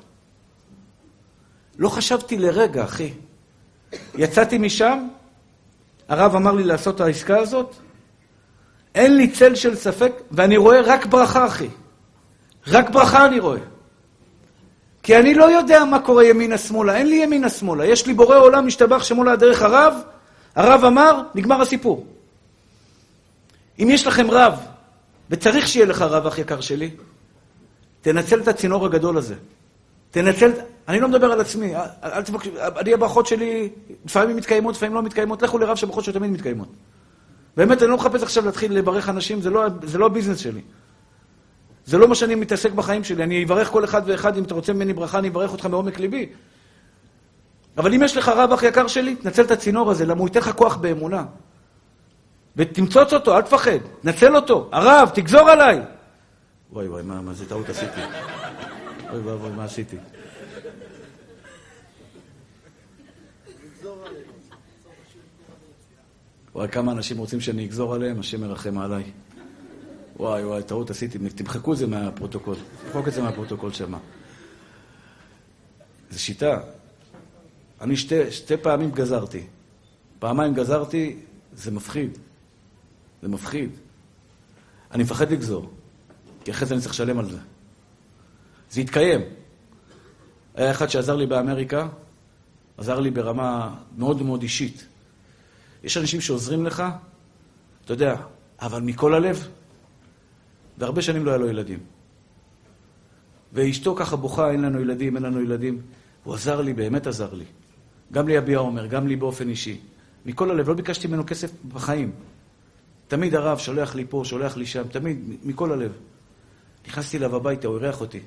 לא חשבתי לרגע, אחי. יצאתי משם, הרב אמר לי לעשות את העסקה הזאת, אין לי צל של ספק, ואני רואה רק ברכה, אחי. רק ברכה אני רואה. כי אני לא יודע מה קורה ימינה-שמאלה, אין לי ימינה-שמאלה. יש לי בורא עולם משתבח שמולה דרך הרב, הרב אמר, נגמר הסיפור. אם יש לכם רב, וצריך שיהיה לך רב, אח יקר שלי, תנצל את הצינור הגדול הזה. תנצל, אני לא מדבר על עצמי, אל תבקש, אני הברכות שלי, לפעמים מתקיימות, לפעמים לא מתקיימות, לכו לרב שהברכות שלו תמיד מתקיימות. באמת, אני לא מחפש עכשיו להתחיל לברך אנשים, זה לא, זה לא הביזנס שלי. זה לא מה שאני מתעסק בחיים שלי. אני אברך כל אחד ואחד, אם אתה רוצה ממני ברכה, אני אברך אותך מעומק ליבי. אבל אם יש לך רב אח יקר שלי, תנצל את הצינור הזה, למה הוא ייתן לך כוח באמונה. ותמצוץ אותו, אל תפחד, נצל אותו. הרב, תגזור עליי. וואי וואי, מה, מה זה טעות עשיתי? אוי ואבוי, מה עשיתי? וואי, כמה אנשים רוצים שאני אגזור עליהם, השם מרחם עליי. וואי וואי, טעות עשיתי, תמחקו את זה מהפרוטוקול. תמחוק את זה מהפרוטוקול שמה. זו שיטה. אני שתי, שתי פעמים גזרתי. פעמיים גזרתי, זה מפחיד. זה מפחיד. אני מפחד לגזור, כי אחרי זה אני צריך לשלם על זה. זה יתקיים. היה אחד שעזר לי באמריקה, עזר לי ברמה מאוד מאוד אישית. יש אנשים שעוזרים לך, אתה יודע, אבל מכל הלב, והרבה שנים לא היה לו ילדים. ואשתו ככה בוכה, אין לנו ילדים, אין לנו ילדים. הוא עזר לי, באמת עזר לי. גם לי אבי העומר, גם לי באופן אישי. מכל הלב, לא ביקשתי ממנו כסף בחיים. תמיד הרב שולח לי פה, שולח לי שם, תמיד, מכל הלב. נכנסתי אליו הביתה, הוא אירח אותי.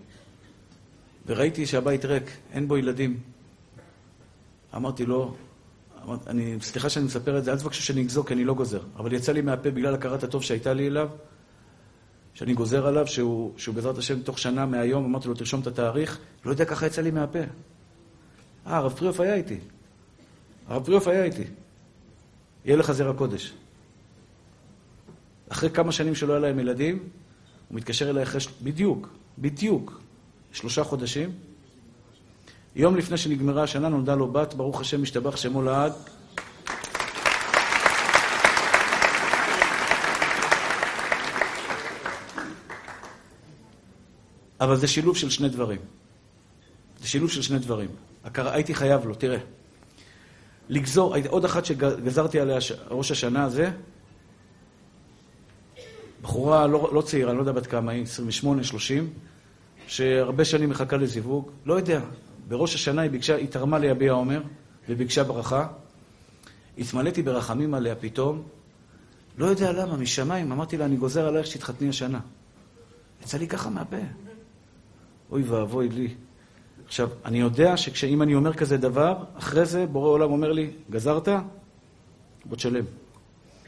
וראיתי שהבית ריק, אין בו ילדים. אמרתי לו, אמרת, אני, סליחה שאני מספר את זה, אל תבקשו שאני אגזור, כי אני לא גוזר. אבל יצא לי מהפה בגלל הכרת הטוב שהייתה לי אליו, שאני גוזר עליו, שהוא, שהוא בעזרת השם תוך שנה מהיום, אמרתי לו, תרשום את התאריך, לא יודע, ככה יצא לי מהפה. אה, הרב פריאוף היה איתי. הרב פריאוף היה איתי. יהיה לך זרע קודש. אחרי כמה שנים שלא היה להם ילדים, הוא מתקשר אליי אחרי, בדיוק, בדיוק, שלושה חודשים. יום לפני שנגמרה השנה נולדה לו בת, ברוך השם, משתבח שמו לעד. אבל זה שילוב של שני דברים. זה שילוב של שני דברים. הכר... הייתי חייב לו, תראה. לגזור, עוד אחת שגזרתי עליה ראש השנה הזה, בחורה לא, לא צעירה, אני לא יודע בת כמה היא, 28, 30, שהרבה שנים מחכה לזיווג, לא יודע. בראש השנה היא ביקשה, היא תרמה ליביע עומר, וביקשה ברכה. התמלאתי ברחמים עליה פתאום, לא יודע למה, משמיים, אמרתי לה, אני גוזר עלייך שתתחתני השנה. יצא לי ככה מהפה. אוי ואבוי לי. עכשיו, אני יודע שאם אני אומר כזה דבר, אחרי זה בורא עולם אומר לי, גזרת? בוא תשלם.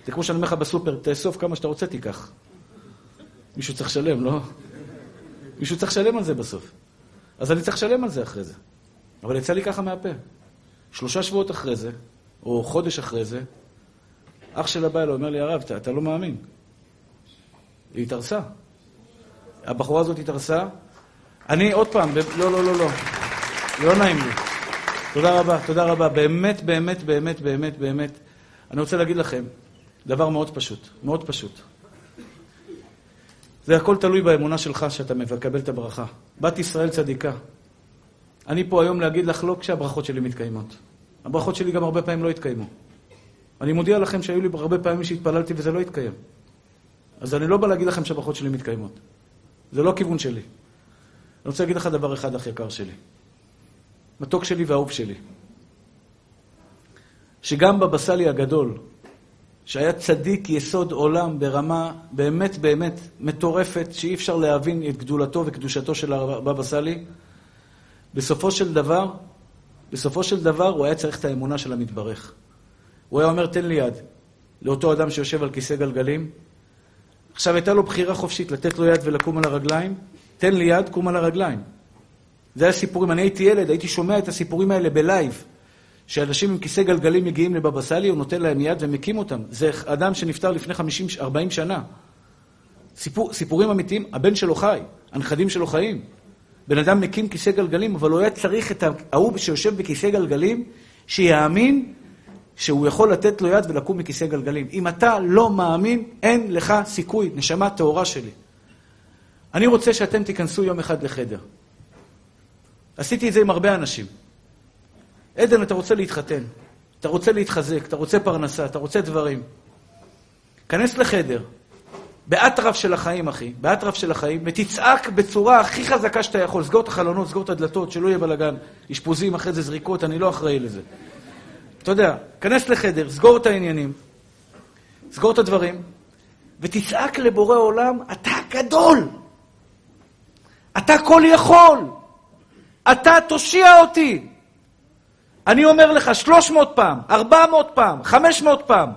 זה כמו שאני אומר לך בסופר, תאסוף כמה שאתה רוצה, תיקח. מישהו צריך לשלם, לא? מישהו צריך לשלם על זה בסוף. אז אני צריך לשלם על זה אחרי זה. אבל יצא לי ככה מהפה. שלושה שבועות אחרי זה, או חודש אחרי זה, אח שלה בא אליי, אומר לי, הרב, אתה, אתה לא מאמין. היא התארסה. הבחורה הזאת התארסה. אני, עוד פעם, ב... לא, לא, לא, לא. לא נעים לי. תודה רבה, תודה רבה. באמת, באמת, באמת, באמת, באמת. אני רוצה להגיד לכם, דבר מאוד פשוט, מאוד פשוט. זה הכל תלוי באמונה שלך שאתה מקבל את הברכה. בת ישראל צדיקה. אני פה היום להגיד לך לא כשהברכות שלי מתקיימות. הברכות שלי גם הרבה פעמים לא התקיימו. אני מודיע לכם שהיו לי הרבה פעמים שהתפללתי וזה לא התקיים. אז אני לא בא להגיד לכם שהברכות שלי מתקיימות. זה לא הכיוון שלי. אני רוצה להגיד לך דבר אחד, אח יקר שלי. מתוק שלי ואהוב שלי. שגם בבא סאלי הגדול, שהיה צדיק יסוד עולם ברמה באמת באמת מטורפת, שאי אפשר להבין את גדולתו וקדושתו של הבבא סאלי, בסופו של דבר, בסופו של דבר הוא היה צריך את האמונה של המתברך. הוא היה אומר, תן לי יד לאותו אדם שיושב על כיסא גלגלים. עכשיו הייתה לו בחירה חופשית לתת לו יד ולקום על הרגליים, תן לי יד, קום על הרגליים. זה היה סיפורים, אני הייתי ילד, הייתי שומע את הסיפורים האלה בלייב. שאנשים עם כיסא גלגלים מגיעים לבבא סאלי, הוא נותן להם יד ומקים אותם. זה אדם שנפטר לפני 50-40 שנה. סיפור, סיפורים אמיתיים, הבן שלו חי, הנכדים שלו חיים. בן אדם מקים כיסא גלגלים, אבל הוא היה צריך את ההוא שיושב בכיסא גלגלים, שיאמין שהוא יכול לתת לו יד ולקום מכיסא גלגלים. אם אתה לא מאמין, אין לך סיכוי, נשמה טהורה שלי. אני רוצה שאתם תיכנסו יום אחד לחדר. עשיתי את זה עם הרבה אנשים. עדן, אתה רוצה להתחתן, אתה רוצה להתחזק, אתה רוצה פרנסה, אתה רוצה דברים. כנס לחדר, באטרף של החיים, אחי, באטרף של החיים, ותצעק בצורה הכי חזקה שאתה יכול. סגור את החלונות, סגור את הדלתות, שלא יהיה בלאגן. אשפוזים, אחרי זה זריקות, אני לא אחראי לזה. אתה יודע, כנס לחדר, סגור את העניינים, סגור את הדברים, ותצעק לבורא עולם, אתה גדול! אתה כל יכול! אתה תושיע אותי! אני אומר לך 300 פעם, 400 פעם, 500 פעם.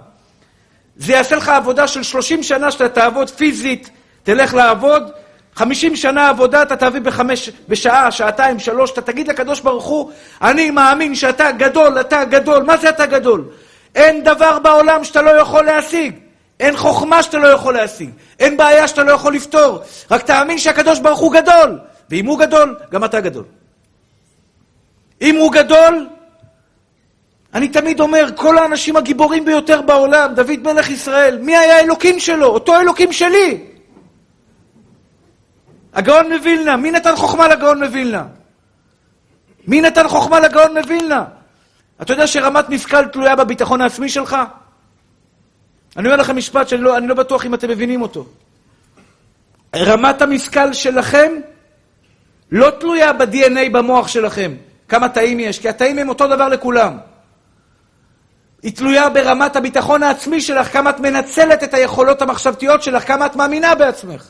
זה יעשה לך עבודה של 30 שנה שאתה תעבוד פיזית, תלך לעבוד, 50 שנה עבודה אתה תביא בחמש, בשעה, שעתיים, שלוש, אתה תגיד לקדוש ברוך הוא, אני מאמין שאתה גדול, אתה גדול. מה זה אתה גדול? אין דבר בעולם שאתה לא יכול להשיג. אין חוכמה שאתה לא יכול להשיג. אין בעיה שאתה לא יכול לפתור. רק תאמין שהקדוש ברוך הוא גדול. ואם הוא גדול, גם אתה גדול. אם הוא גדול, אני תמיד אומר, כל האנשים הגיבורים ביותר בעולם, דוד מלך ישראל, מי היה האלוקים שלו? אותו אלוקים שלי. הגאון מווילנה, מי נתן חוכמה לגאון מווילנה? מי נתן חוכמה לגאון מווילנה? אתה יודע שרמת משכל תלויה בביטחון העצמי שלך? אני אומר לכם משפט שאני לא, לא בטוח אם אתם מבינים אותו. רמת המשכל שלכם לא תלויה ב-DNA במוח שלכם, כמה תאים יש, כי התאים הם אותו דבר לכולם. היא תלויה ברמת הביטחון העצמי שלך, כמה את מנצלת את היכולות המחשבתיות שלך, כמה את מאמינה בעצמך.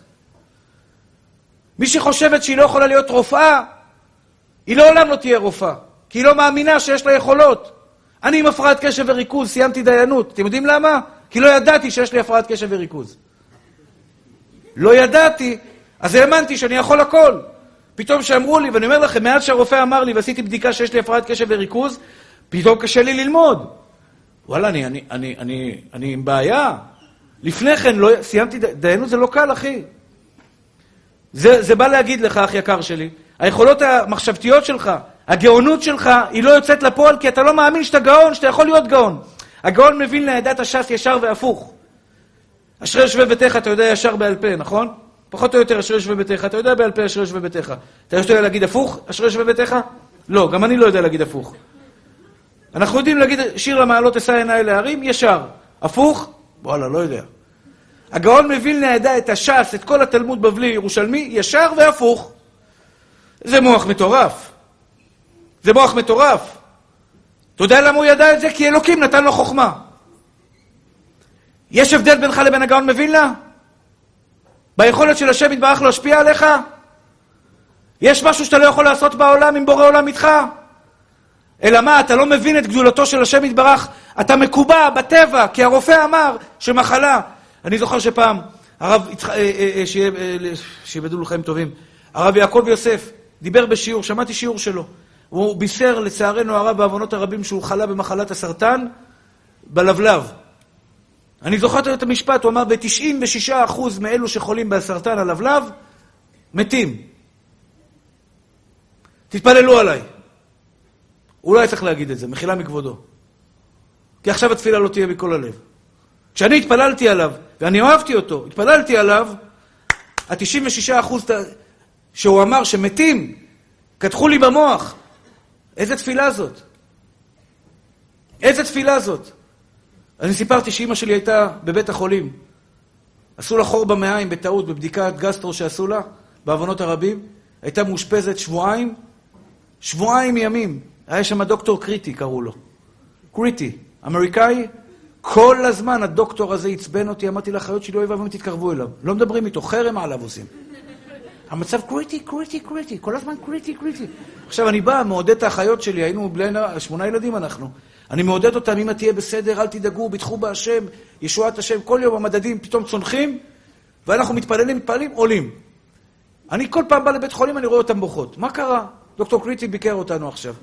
מי שחושבת שהיא לא יכולה להיות רופאה, היא לעולם לא תהיה רופאה, כי היא לא מאמינה שיש לה יכולות. אני עם הפרעת קשב וריכוז, סיימתי דיינות. אתם יודעים למה? כי לא ידעתי שיש לי הפרעת קשב וריכוז. לא ידעתי, אז האמנתי שאני יכול הכל. פתאום שאמרו לי, ואני אומר לכם, מאז שהרופא אמר לי ועשיתי בדיקה שיש לי הפרעת קשב וריכוז, פתאום קשה לי ללמוד. וואלה, אני, אני, אני, אני, אני עם בעיה. לפני כן, לא, סיימתי, דיינות זה לא קל, אחי. זה, זה בא להגיד לך, אח יקר שלי, היכולות המחשבתיות שלך, הגאונות שלך, היא לא יוצאת לפועל כי אתה לא מאמין שאתה גאון, שאתה יכול להיות גאון. הגאון מבין לעדת הש"ס ישר והפוך. אשרי יושבי ביתך, אתה יודע ישר בעל פה, נכון? פחות או יותר אשרי יושבי ביתך, אתה יודע בעל פה אשרי יושבי ביתך. אתה יודע להגיד הפוך, אשרי יושבי ביתך? לא, גם אני לא יודע להגיד הפוך. אנחנו יודעים להגיד שיר למעלות אשא עיניי להרים, ישר. הפוך? וואלה, לא יודע. הגאון מווילנה ידע את הש"ס, את כל התלמוד בבלי ירושלמי, ישר והפוך. זה מוח מטורף. זה מוח מטורף. אתה יודע למה הוא ידע את זה? כי אלוקים נתן לו חוכמה. יש הבדל בינך לבין הגאון מווילנה? ביכולת של השם יתברך להשפיע עליך? יש משהו שאתה לא יכול לעשות בעולם אם בורא עולם איתך? אלא מה, אתה לא מבין את גדולתו של השם יתברך, אתה מקובע בטבע, כי הרופא אמר שמחלה. אני זוכר שפעם, הרב, אה, אה, אה, שיבדו לו חיים טובים, הרב יעקב יוסף דיבר בשיעור, שמעתי שיעור שלו. הוא בישר לצערנו הרב בעוונות הרבים שהוא חלה במחלת הסרטן בלבלב. אני זוכר את המשפט, הוא אמר, ב-96% מאלו שחולים בסרטן הלבלב, מתים. תתפללו עליי. הוא לא היה צריך להגיד את זה, מחילה מכבודו. כי עכשיו התפילה לא תהיה מכל הלב. כשאני התפללתי עליו, ואני אוהבתי אותו, התפללתי עליו, ה-96 אחוז שהוא אמר שמתים, קדחו לי במוח. איזה תפילה זאת? איזה תפילה זאת? אני סיפרתי שאימא שלי הייתה בבית החולים. עשו לה חור במעיים בטעות, בבדיקת גסטרו שעשו לה, בעוונות הרבים. הייתה מאושפזת שבועיים, שבועיים ימים. היה שם דוקטור קריטי, קראו לו. קריטי, אמריקאי. כל הזמן הדוקטור הזה עצבן אותי, אמרתי לאחיות שלי, אוי ואבוי, תתקרבו אליו. לא מדברים איתו, חרם עליו עושים. המצב קריטי, קריטי, קריטי, כל הזמן קריטי, קריטי. עכשיו, אני בא, מעודד את האחיות שלי, היינו בני שמונה ילדים אנחנו. אני מעודד אותם, אמא תהיה בסדר, אל תדאגו, ביטחו בהשם, ישועת השם. כל יום המדדים פתאום צונחים, ואנחנו מתפללים, מתפללים, עולים. אני כל פעם בא לבית חולים, אני רואה אותם בוכות. מה קרה? דוקטור קריטי ביקר אותנו עכשיו.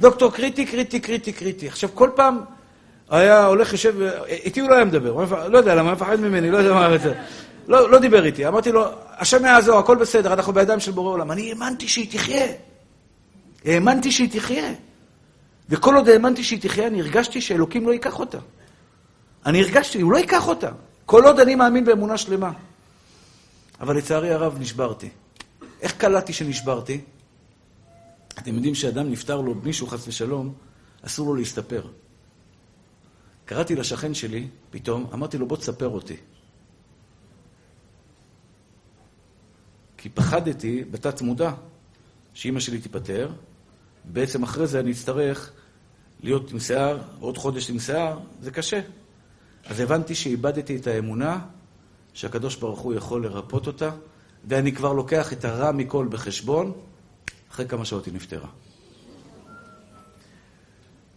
דוקטור קריטי, קריטי, קריטי, קריטי. עכשיו, כל פעם היה הולך, יושב, איתי הוא לא היה מדבר, לא יודע למה, מפחד ממני, לא יודע מה זה. לא, לא דיבר איתי. אמרתי לו, השם יעזור, הכל בסדר, אנחנו בידיים של בורא עולם. אני האמנתי שהיא תחיה. האמנתי שהיא תחיה. וכל עוד האמנתי שהיא תחיה, אני הרגשתי שאלוקים לא ייקח אותה. אני הרגשתי, הוא לא ייקח אותה. כל עוד אני מאמין באמונה שלמה. אבל לצערי הרב נשברתי. איך קלטתי שנשברתי? אתם יודעים שאדם נפטר לו, מישהו חס ושלום, אסור לו להסתפר. קראתי לשכן שלי, פתאום, אמרתי לו, בוא תספר אותי. כי פחדתי, בתת מודע, שאימא שלי תיפטר, בעצם אחרי זה אני אצטרך להיות עם שיער, עוד חודש עם שיער, זה קשה. אז הבנתי שאיבדתי את האמונה שהקדוש ברוך הוא יכול לרפות אותה, ואני כבר לוקח את הרע מכל בחשבון, אחרי כמה שעות היא נפטרה.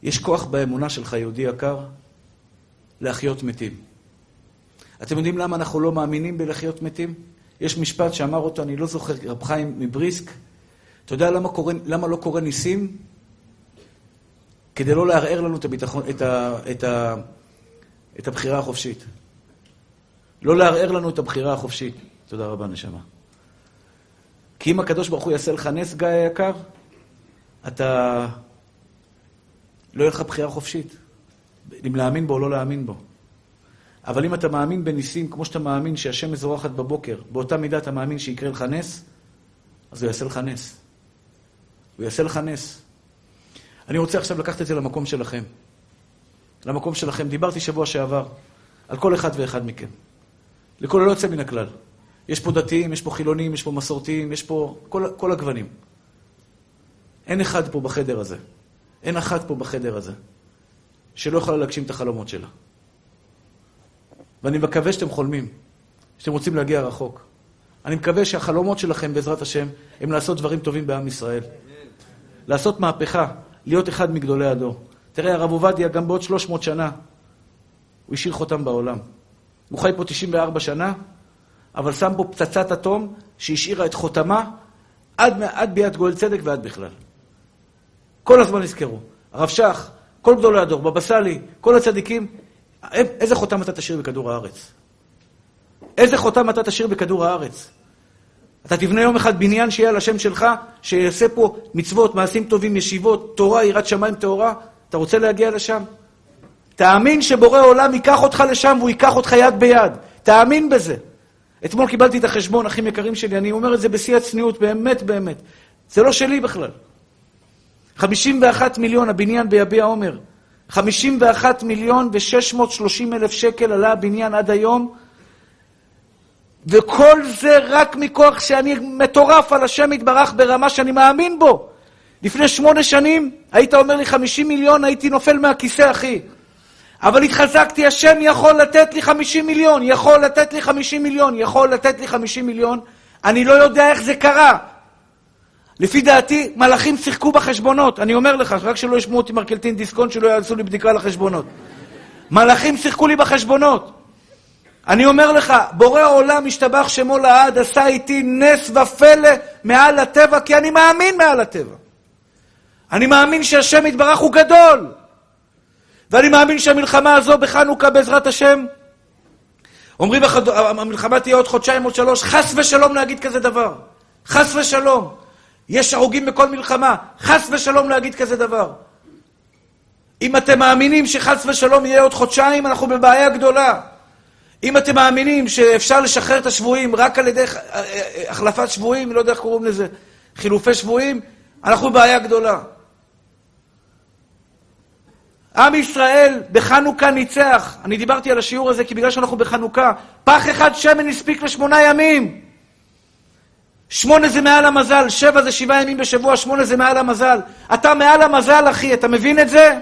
יש כוח באמונה שלך, יהודי יקר, להחיות מתים. אתם יודעים למה אנחנו לא מאמינים בלחיות מתים? יש משפט שאמר אותו, אני לא זוכר, רב חיים מבריסק. אתה יודע למה, קורא, למה לא קורה ניסים? כדי לא לערער לנו את, הביטחון, את, ה, את, ה, את הבחירה החופשית. לא לערער לנו את הבחירה החופשית. תודה רבה, נשמה. כי אם הקדוש ברוך הוא יעשה לך נס, גיא היקר, אתה... לא יהיה לך בחירה חופשית. אם להאמין בו או לא להאמין בו. אבל אם אתה מאמין בניסים, כמו שאתה מאמין שהשם מזורחת בבוקר, באותה מידה אתה מאמין שיקרה לך נס, אז הוא יעשה לך נס. הוא יעשה לך נס. אני רוצה עכשיו לקחת את זה למקום שלכם. למקום שלכם. דיברתי שבוע שעבר על כל אחד ואחד מכם. לכל הלא יוצא מן הכלל. יש פה דתיים, יש פה חילונים, יש פה מסורתיים, יש פה כל, כל הגוונים. אין אחד פה בחדר הזה. אין אחת פה בחדר הזה שלא יכולה להגשים את החלומות שלה. ואני מקווה שאתם חולמים, שאתם רוצים להגיע רחוק. אני מקווה שהחלומות שלכם, בעזרת השם, הם לעשות דברים טובים בעם ישראל. לעשות מהפכה, להיות אחד מגדולי הדור. תראה, הרב עובדיה, גם בעוד 300 שנה, הוא השאיר חותם בעולם. הוא חי פה 94 שנה, אבל שם פה פצצת אטום שהשאירה את חותמה עד, עד ביאת גואל צדק ועד בכלל. כל הזמן נזכרו. הרב שך, כל גדולי הדור, בבא סאלי, כל הצדיקים, איזה חותם אתה תשאיר בכדור הארץ? איזה חותם אתה תשאיר בכדור הארץ? אתה תבנה יום אחד בניין שיהיה על השם שלך, שיעשה פה מצוות, מעשים טובים, ישיבות, תורה, יראת שמיים טהורה? אתה רוצה להגיע לשם? תאמין שבורא עולם ייקח אותך לשם והוא ייקח אותך יד ביד. תאמין בזה. אתמול קיבלתי את החשבון, אחים יקרים שלי, אני אומר את זה בשיא הצניעות, באמת באמת. זה לא שלי בכלל. 51 מיליון הבניין ביביע עומר. 51 מיליון ו-630 אלף שקל עלה הבניין עד היום, וכל זה רק מכוח שאני מטורף על השם יתברך ברמה שאני מאמין בו. לפני שמונה שנים היית אומר לי 50 מיליון, הייתי נופל מהכיסא, אחי. אבל התחזקתי, השם יכול לתת לי 50 מיליון, יכול לתת לי 50 מיליון, יכול לתת לי 50 מיליון. אני לא יודע איך זה קרה, לפי דעתי, מלאכים שיחקו בחשבונות. אני אומר לך, רק שלא ישמעו אותי מרקלטין דיסקונט, שלא יעשו לי בדיקה לחשבונות. מלאכים שיחקו לי בחשבונות. אני אומר לך, בורא עולם השתבח שמו לעד, עשה איתי נס ופלא מעל הטבע, כי אני מאמין מעל הטבע. אני מאמין שהשם יתברך הוא גדול. ואני מאמין שהמלחמה הזו בחנוכה, בעזרת השם, אומרים, המלחמה תהיה עוד חודשיים, עוד שלוש, חס ושלום להגיד כזה דבר. חס ושלום. יש הרוגים בכל מלחמה, חס ושלום להגיד כזה דבר. אם אתם מאמינים שחס ושלום יהיה עוד חודשיים, אנחנו בבעיה גדולה. אם אתם מאמינים שאפשר לשחרר את השבויים רק על ידי החלפת שבויים, לא יודע איך קוראים לזה, חילופי שבויים, אנחנו בבעיה גדולה. עם ישראל בחנוכה ניצח. אני דיברתי על השיעור הזה כי בגלל שאנחנו בחנוכה, פח אחד שמן הספיק לשמונה ימים. שמונה זה מעל המזל, שבע זה שבעה ימים בשבוע, שמונה זה מעל המזל. אתה מעל המזל, אחי, אתה מבין את זה?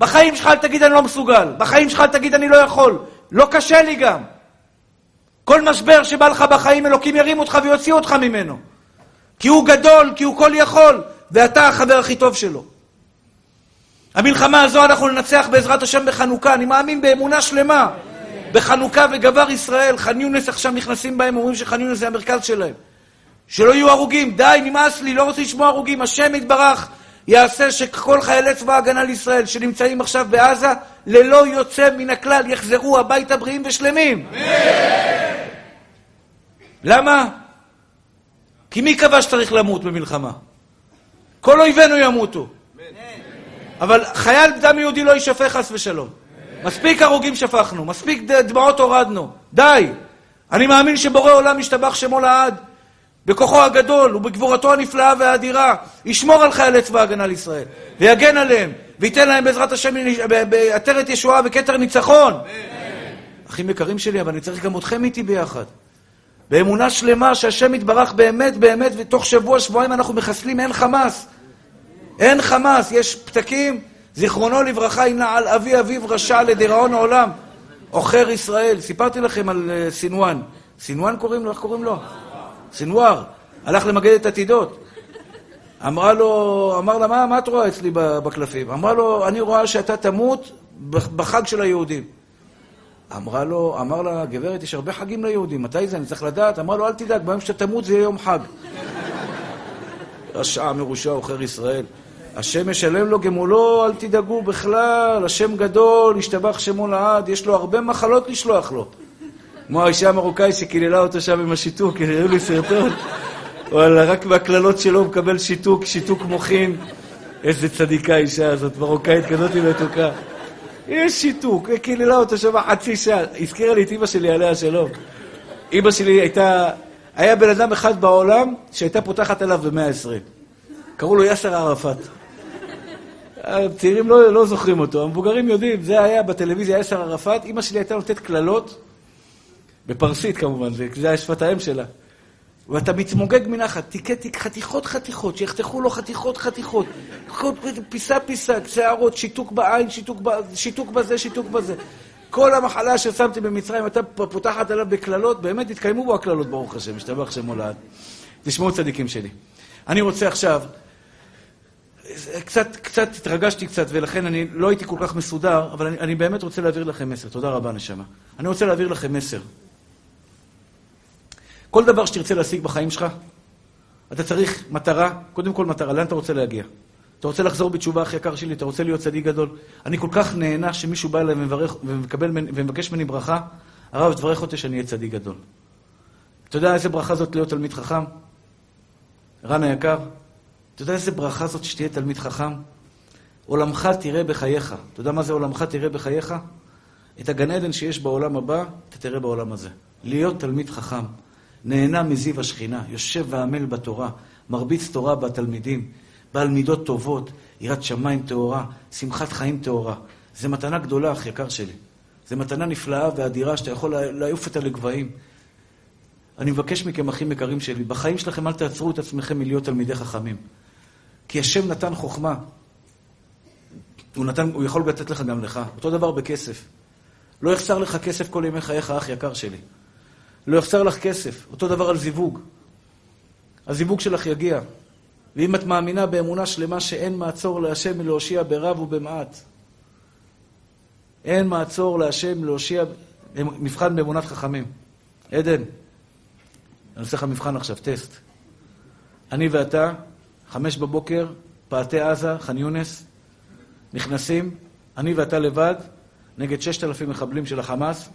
בחיים שלך אל תגיד אני לא מסוגל, בחיים שלך אל תגיד אני לא יכול. לא קשה לי גם. כל משבר שבא לך בחיים, אלוקים ירים אותך ויוציא אותך ממנו. כי הוא גדול, כי הוא כל יכול, ואתה החבר הכי טוב שלו. המלחמה הזו אנחנו ננצח בעזרת השם בחנוכה, אני מאמין באמונה שלמה. בחנוכה וגבר ישראל, ח'אן יונס עכשיו נכנסים בהם, אומרים שח'אן יונס זה המרכז שלהם. שלא יהיו הרוגים, די, נמאס לי, לא רוצה לשמוע הרוגים, השם יתברך יעשה שכל חיילי צבא ההגנה לישראל שנמצאים עכשיו בעזה, ללא יוצא מן הכלל, יחזרו הביתה בריאים ושלמים. למה? כי מי קבע שצריך למות במלחמה? כל אויבינו ימותו. אבל חייל דם יהודי לא יישפך חס ושלום. מספיק הרוגים שפכנו, מספיק דמעות הורדנו. די. אני מאמין שבורא עולם ישתבח שמו לעד. בכוחו הגדול ובגבורתו הנפלאה והאדירה, ישמור על חיילי צבא ההגנה לישראל, ויגן עליהם, וייתן להם בעזרת השם בעטרת ישועה וכתר ניצחון. אחים יקרים שלי, אבל אני צריך גם אתכם איתי ביחד. באמונה שלמה שהשם יתברך באמת באמת, ותוך שבוע, שבועיים אנחנו מחסלים, אין חמאס. אין חמאס, יש פתקים, זיכרונו לברכה, הנה על אבי אביו רשע לדיראון העולם. עוכר ישראל. סיפרתי לכם על אה, סינואן. סינואן קוראים לו? איך קוראים לו? סנוואר. הלך למגד את עתידות. אמרה לו, אמר לה, מה, מה את רואה אצלי בקלפים? אמרה לו, אני רואה שאתה תמות בחג של היהודים. אמרה לו, אמר לה, גברת, יש הרבה חגים ליהודים, מתי זה? אני צריך לדעת. אמרה לו, אל תדאג, ביום שאתה תמות זה יהיה יום חג. רשע מרושע עוכר ישראל. השם ישלם לו גמולו, אל תדאגו בכלל, השם גדול, ישתבח שמו לעד, יש לו הרבה מחלות לשלוח לו. כמו האישה המרוקאית שקיללה אותו שם עם השיתוק, הראו לי סרטון. וואלה, רק מהקללות שלו הוא מקבל שיתוק, שיתוק מוחין. איזה צדיקה האישה הזאת, מרוקאית כזאת מתוקה. יש שיתוק, קיללה אותו שם חצי שעה. הזכירה לי את אימא שלי עליה השלום. אימא שלי הייתה, היה בן אדם אחד בעולם שהייתה פותחת עליו במאה עשרים. קראו לו יאסר ערפאת. הצעירים לא, לא זוכרים אותו, המבוגרים יודעים, זה היה בטלוויזיה יאסר ערפאת, אימא שלי הייתה נותנת קללות, בפרסית כמובן, זה, זה היה שפת האם שלה. ואתה מתמוגג מנחת, תיקה תיק חתיכות חתיכות, שיחתכו לו חתיכות חתיכות, פיסה פיסה, שערות, שיתוק בעין, שיתוק, ב, שיתוק בזה, שיתוק בזה. כל המחלה ששמתי במצרים, אתה פותחת עליו בקללות, באמת התקיימו בו הקללות, ברוך השם, השתבח שם מולד. תשמעו צדיקים שלי. אני רוצה עכשיו קצת, קצת התרגשתי קצת, ולכן אני לא הייתי כל כך מסודר, אבל אני, אני באמת רוצה להעביר לכם מסר. תודה רבה, נשמה. אני רוצה להעביר לכם מסר. כל דבר שתרצה להשיג בחיים שלך, אתה צריך מטרה, קודם כל מטרה, לאן אתה רוצה להגיע? אתה רוצה לחזור בתשובה, הכי יקר שלי? אתה רוצה להיות צדיק גדול? אני כל כך נהנה שמישהו בא אליי ומברך, ומקבל, ומבקש ממני ברכה, הרב, תברך אותי שאני אהיה צדיק גדול. אתה יודע איזה ברכה זאת להיות תלמיד חכם? רן היקר, אתה יודע איזה ברכה זאת שתהיה תלמיד חכם? עולמך תראה בחייך. אתה יודע מה זה עולמך תראה בחייך? את הגן עדן שיש בעולם הבא, אתה תראה בעולם הזה. להיות תלמיד חכם, נהנה מזיו השכינה, יושב ועמל בתורה, מרביץ תורה בתלמידים, בעל מידות טובות, יראת שמיים טהורה, שמחת חיים טהורה. זו מתנה גדולה, אח יקר שלי. זו מתנה נפלאה ואדירה שאתה יכול לעוף אותה לגבהים. אני מבקש מכם, אחים יקרים שלי, בחיים שלכם אל תעצרו את עצמכם מלהיות תלמידי חכמים. כי השם נתן חוכמה. הוא, נתן, הוא יכול לתת לך גם לך. אותו דבר בכסף. לא יחסר לך כסף כל ימי חייך, אח יקר שלי. לא יחסר לך כסף. אותו דבר על זיווג. הזיווג שלך יגיע. ואם את מאמינה באמונה שלמה שאין מעצור להשם מלהושיע ברב ובמעט, אין מעצור להשם להושיע, מבחן באמונת חכמים. עדן, אני עושה לך מבחן עכשיו, טסט. אני ואתה, חמש בבוקר, פעתי עזה, ח'אן יונס, נכנסים, אני ואתה לבד, נגד ששת אלפים מחבלים של החמאס.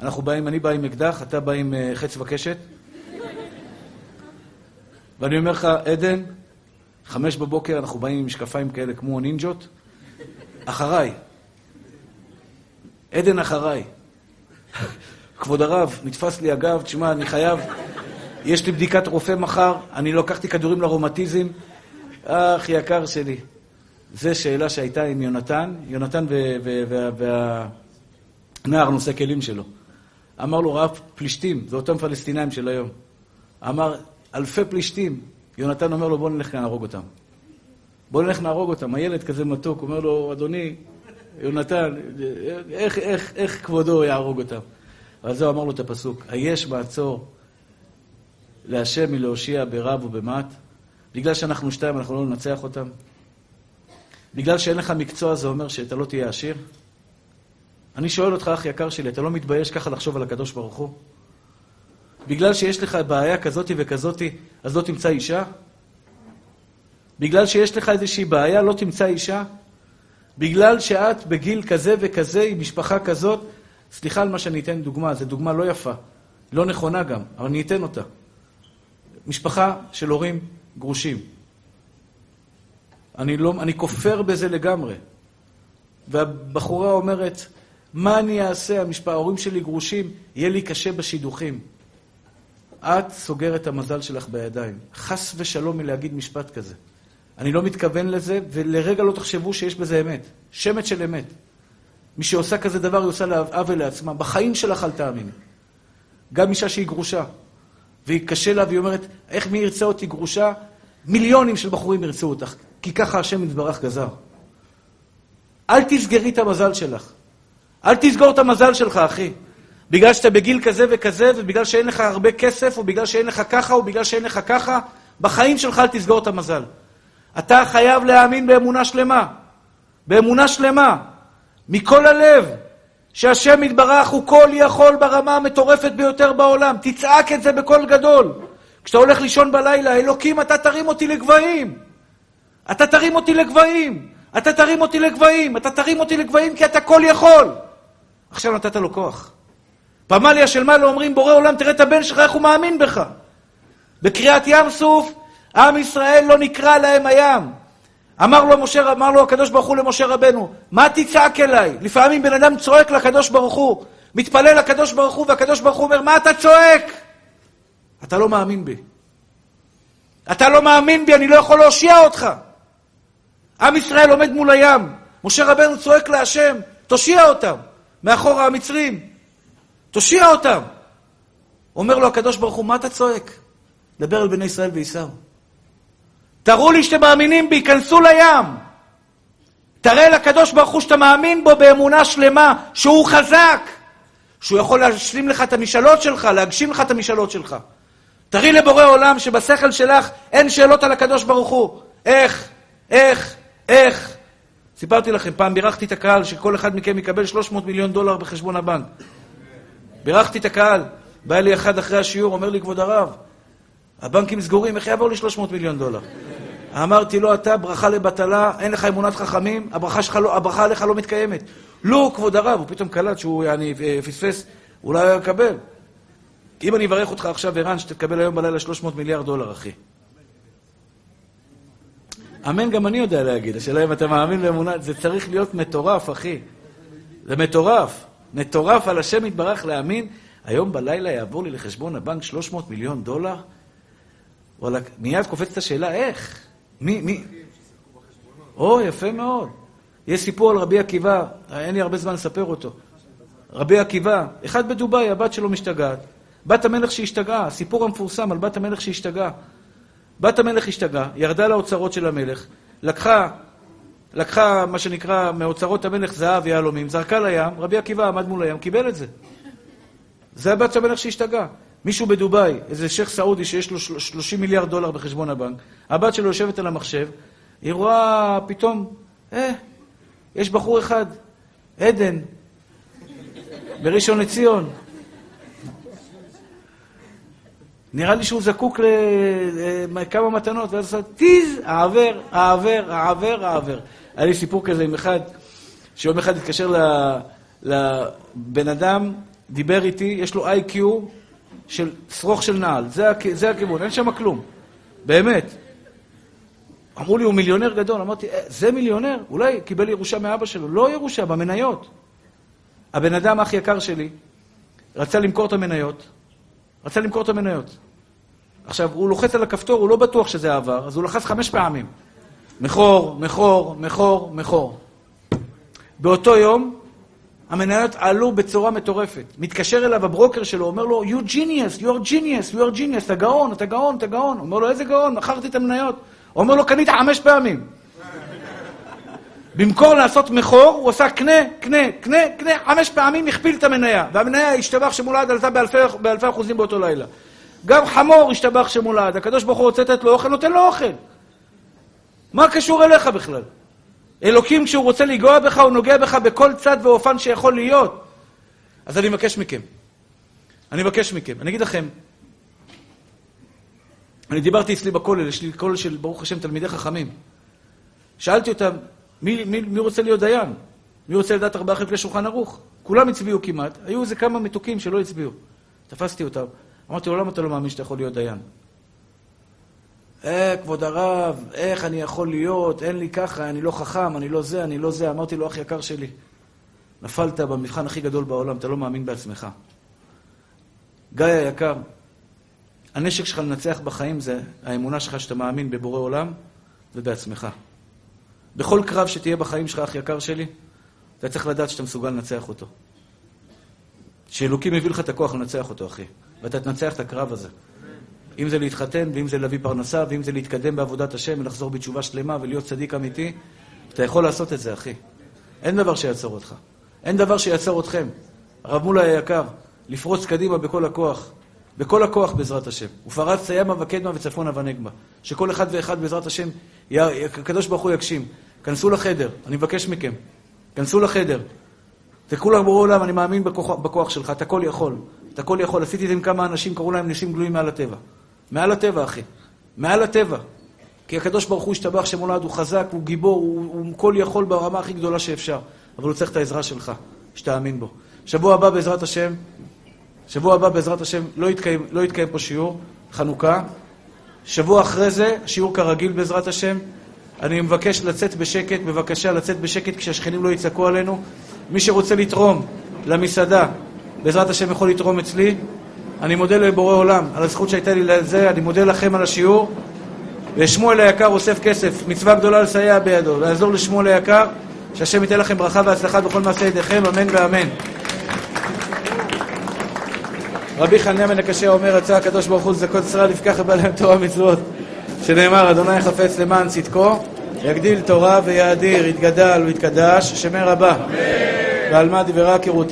אנחנו באים, אני בא עם אקדח, אתה בא עם uh, חץ וקשת. ואני אומר לך, עדן, חמש בבוקר אנחנו באים עם משקפיים כאלה כמו נינג'ות, אחריי. עדן אחריי. כבוד הרב, נתפס לי הגב, תשמע, אני חייב, יש לי בדיקת רופא מחר, אני לקחתי כדורים לרומטיזם. אח יקר שלי. זו שאלה שהייתה עם יונתן, יונתן והנער נושא כלים שלו. אמר לו, רב פלישתים, זה אותם פלסטינאים של היום. אמר, אלפי פלישתים. יונתן אומר לו, בוא נלך נהרוג אותם. בוא נלך נהרוג אותם. הילד כזה מתוק, אומר לו, אדוני, יונתן, איך, איך, איך כבודו יהרוג אותם? אבל זהו אמר לו את הפסוק, היש מעצור להשם מלהושיע ברב ובמעט? בגלל שאנחנו שתיים אנחנו לא ננצח אותם? בגלל שאין לך מקצוע זה אומר שאתה לא תהיה עשיר? אני שואל אותך, אח יקר שלי, אתה לא מתבייש ככה לחשוב על הקדוש ברוך הוא? בגלל שיש לך בעיה כזאתי וכזאתי, אז לא תמצא אישה? בגלל שיש לך איזושהי בעיה, לא תמצא אישה? בגלל שאת בגיל כזה וכזה, עם משפחה כזאת, סליחה על מה שאני אתן דוגמה, זו דוגמה לא יפה, לא נכונה גם, אבל אני אתן אותה. משפחה של הורים גרושים. אני, לא, אני כופר בזה לגמרי. והבחורה אומרת, מה אני אעשה, המשפחה, ההורים שלי גרושים, יהיה לי קשה בשידוכים. את סוגרת את המזל שלך בידיים. חס ושלום מלהגיד משפט כזה. אני לא מתכוון לזה, ולרגע לא תחשבו שיש בזה אמת. שמץ של אמת. מי שעושה כזה דבר, היא עושה עוול לעצמה. בחיים שלך אל תאמיני. גם אישה שהיא גרושה, והיא קשה לה, והיא אומרת, איך מי ירצה אותי גרושה? מיליונים של בחורים ירצו אותך, כי ככה השם יתברך גזר. אל תסגרי את המזל שלך. אל תסגור את המזל שלך, אחי. בגלל שאתה בגיל כזה וכזה, ובגלל שאין לך הרבה כסף, או בגלל שאין לך ככה, או בגלל שאין לך ככה, בחיים שלך אל תסגור את המזל. אתה חייב להאמין באמונה שלמה. באמונה שלמה. מכל הלב. שהשם יתברך הוא כל יכול ברמה המטורפת ביותר בעולם. תצעק את זה בקול גדול. כשאתה הולך לישון בלילה, אלוקים, אתה תרים אותי לגבהים. אתה תרים אותי לגבהים. אתה תרים אותי לגבהים. אתה תרים אותי לגבהים כי אתה כל יכול. עכשיו נתת לו כוח. פמליה של מעלה אומרים, בורא עולם, תראה את הבן שלך, איך הוא מאמין בך. בקריאת ים סוף, עם ישראל לא נקרא להם הים. אמר לו, משה, אמר לו הקדוש ברוך הוא למשה רבנו, מה תצעק אליי? לפעמים בן אדם צועק לקדוש ברוך הוא, מתפלל לקדוש ברוך הוא, והקדוש ברוך הוא אומר, מה אתה צועק? אתה לא מאמין בי. אתה לא מאמין בי, אני לא יכול להושיע אותך. עם ישראל עומד מול הים, משה רבנו צועק להשם, תושיע אותם. מאחורה המצרים, תושיע אותם. אומר לו הקדוש ברוך הוא, מה אתה צועק? דבר אל בני ישראל וייסעו. תראו לי שאתם מאמינים בי, כנסו לים. תראה לקדוש ברוך הוא שאתה מאמין בו באמונה שלמה, שהוא חזק, שהוא יכול להשלים לך את המשאלות שלך, להגשים לך את המשאלות שלך. תראי לבורא עולם שבשכל שלך אין שאלות על הקדוש ברוך הוא. איך, איך, איך. סיפרתי לכם, פעם בירכתי את הקהל שכל אחד מכם יקבל 300 מיליון דולר בחשבון הבנק. בירכתי את הקהל, בא אלי אחד אחרי השיעור, אומר לי, כבוד הרב, הבנקים סגורים, איך יעבור לי 300 מיליון דולר? אמרתי לו, אתה ברכה לבטלה, אין לך אמונת חכמים, הברכה, שלך לא, הברכה עליך לא מתקיימת. לא, כבוד הרב, הוא פתאום קלט שהוא יעני, פספס, אולי הוא יקבל. אם אני אברך אותך עכשיו, ערן, שתקבל היום בלילה 300 מיליארד דולר, אחי. אמן גם אני יודע להגיד, השאלה אם אתה מאמין באמונה, זה צריך להיות מטורף, אחי. זה מטורף. מטורף על השם יתברך להאמין, היום בלילה יעבור לי לחשבון הבנק 300 מיליון דולר? וואלה, מיד קופצת השאלה, איך? מי, מי? או, יפה מאוד. יש סיפור על רבי עקיבא, אין לי הרבה זמן לספר אותו. רבי עקיבא, אחד בדובאי, הבת שלו משתגעת. בת המלך שהשתגעה, הסיפור המפורסם על בת המלך שהשתגעה. בת המלך השתגעה, ירדה לאוצרות של המלך, לקחה, לקחה מה שנקרא מאוצרות המלך זהב ויהלומים, זרקה לים, רבי עקיבא עמד מול הים, קיבל את זה. זה הבת המלך שהשתגעה. מישהו בדובאי, איזה שייח' סעודי שיש לו 30 מיליארד דולר בחשבון הבנק, הבת שלו יושבת על המחשב, היא רואה פתאום, אה, יש בחור אחד, עדן, בראשון לציון. נראה לי שהוא זקוק לכמה מתנות, ואז עושה טיז, העבר, העבר, העבר, העבר. היה לי סיפור כזה עם אחד, שיום אחד התקשר לבן אדם, דיבר איתי, יש לו איי-קיו של שרוך של נעל, זה, זה הכיוון, אין שם כלום, באמת. אמרו לי, הוא מיליונר גדול. אמרתי, אה, זה מיליונר? אולי קיבל ירושה מאבא שלו. לא ירושה, במניות. הבן אדם, אח יקר שלי, רצה למכור את המניות, רצה למכור את המניות. עכשיו, הוא לוחץ על הכפתור, הוא לא בטוח שזה עבר, אז הוא לחץ חמש פעמים. מכור, מכור, מכור, מכור. באותו יום, המניות עלו בצורה מטורפת. מתקשר אליו הברוקר שלו, אומר לו, you genius, you are genius, you are genius, אתה גאון, אתה גאון, אתה גאון. אומר לו, איזה גאון? מכרתי את המניות. אומר לו, קנית חמש פעמים. במקום לעשות מכור, הוא עשה קנה, קנה, קנה, קנה, חמש פעמים הכפיל את המניה. והמניה השתבח שמולד עלתה באלפי, באלפי אחוזים באותו לילה. גם חמור השתבח שמולד, הקדוש ברוך הוא רוצה לתת לו אוכל, נותן לו אוכל. מה קשור אליך בכלל? אלוקים, כשהוא רוצה לגוע בך, הוא נוגע בך בכל צד ואופן שיכול להיות. אז אני מבקש מכם, אני מבקש מכם, אני אגיד לכם, אני דיברתי אצלי בכולל, יש לי כולל של, ברוך השם, תלמידי חכמים. שאלתי אותם, מי, מי, מי רוצה להיות דיין? מי רוצה לדעת ארבעה חלקי שולחן ערוך? כולם הצביעו כמעט, היו איזה כמה מתוקים שלא הצביעו. תפסתי אותם. אמרתי לו, למה אתה לא מאמין שאתה יכול להיות דיין? אה, כבוד הרב, איך אני יכול להיות? אין לי ככה, אני לא חכם, אני לא זה, אני לא זה. אמרתי לו, אח יקר שלי, נפלת במבחן הכי גדול בעולם, אתה לא מאמין בעצמך. גיא היקר, הנשק שלך לנצח בחיים זה האמונה שלך שאתה מאמין בבורא עולם ובעצמך. בכל קרב שתהיה בחיים שלך, אח יקר שלי, אתה צריך לדעת שאתה מסוגל לנצח אותו. שאלוקים מביא לך את הכוח לנצח אותו, אחי. ואתה תנצח את הקרב הזה. אם זה להתחתן, ואם זה להביא פרנסה, ואם זה להתקדם בעבודת השם ולחזור בתשובה שלמה ולהיות צדיק אמיתי, אתה יכול לעשות את זה, אחי. אין דבר שיעצור אותך. אין דבר שיעצור אתכם. הרב מולה היקר, לפרוץ קדימה בכל הכוח. בכל הכוח בעזרת השם. ופרצת ימה וקדמה וצפונה ונגבה. שכל אחד ואחד בעזרת השם, הקדוש ברוך הוא יגשים. כנסו לחדר, אני מבקש מכם. כנסו לחדר. לך בורא עולם, אני מאמין בכוח, בכוח שלך, אתה כל יכול. אתה כל יכול. עשיתי את זה עם כמה אנשים, קראו להם ניסים גלויים מעל הטבע. מעל הטבע, אחי. מעל הטבע. כי הקדוש ברוך הוא השתבח שמולד, הוא חזק, הוא גיבור, הוא, הוא כל יכול ברמה הכי גדולה שאפשר. אבל הוא צריך את העזרה שלך, שתאמין בו. שבוע הבא, בעזרת השם, שבוע הבא, בעזרת השם, לא יתקיים, לא יתקיים פה שיעור, חנוכה. שבוע אחרי זה, שיעור כרגיל בעזרת השם. אני מבקש לצאת בשקט, בבקשה לצאת בשקט כשהשכנים לא יצעקו עלינו. מי שרוצה לתרום למסעדה, בעזרת השם יכול לתרום אצלי. אני מודה לבורא עולם על הזכות שהייתה לי לזה, אני מודה לכם על השיעור. ושמואל היקר אוסף כסף, מצווה גדולה לסייע בידו, לעזור לשמואל היקר, שהשם ייתן לכם ברכה והצלחה בכל מעשה ידיכם, אמן ואמן. רבי חניה בן הקשה אומר, רצה הקדוש ברוך הוא לזכות ישראל לפקח ובעליהם תורה מצוות, שנאמר, אדוני חפץ למען צדקו, יגדיל תורה ויאדיר, יתגדל ויתקדש, שמר רבה. ועל מה דברה כרותי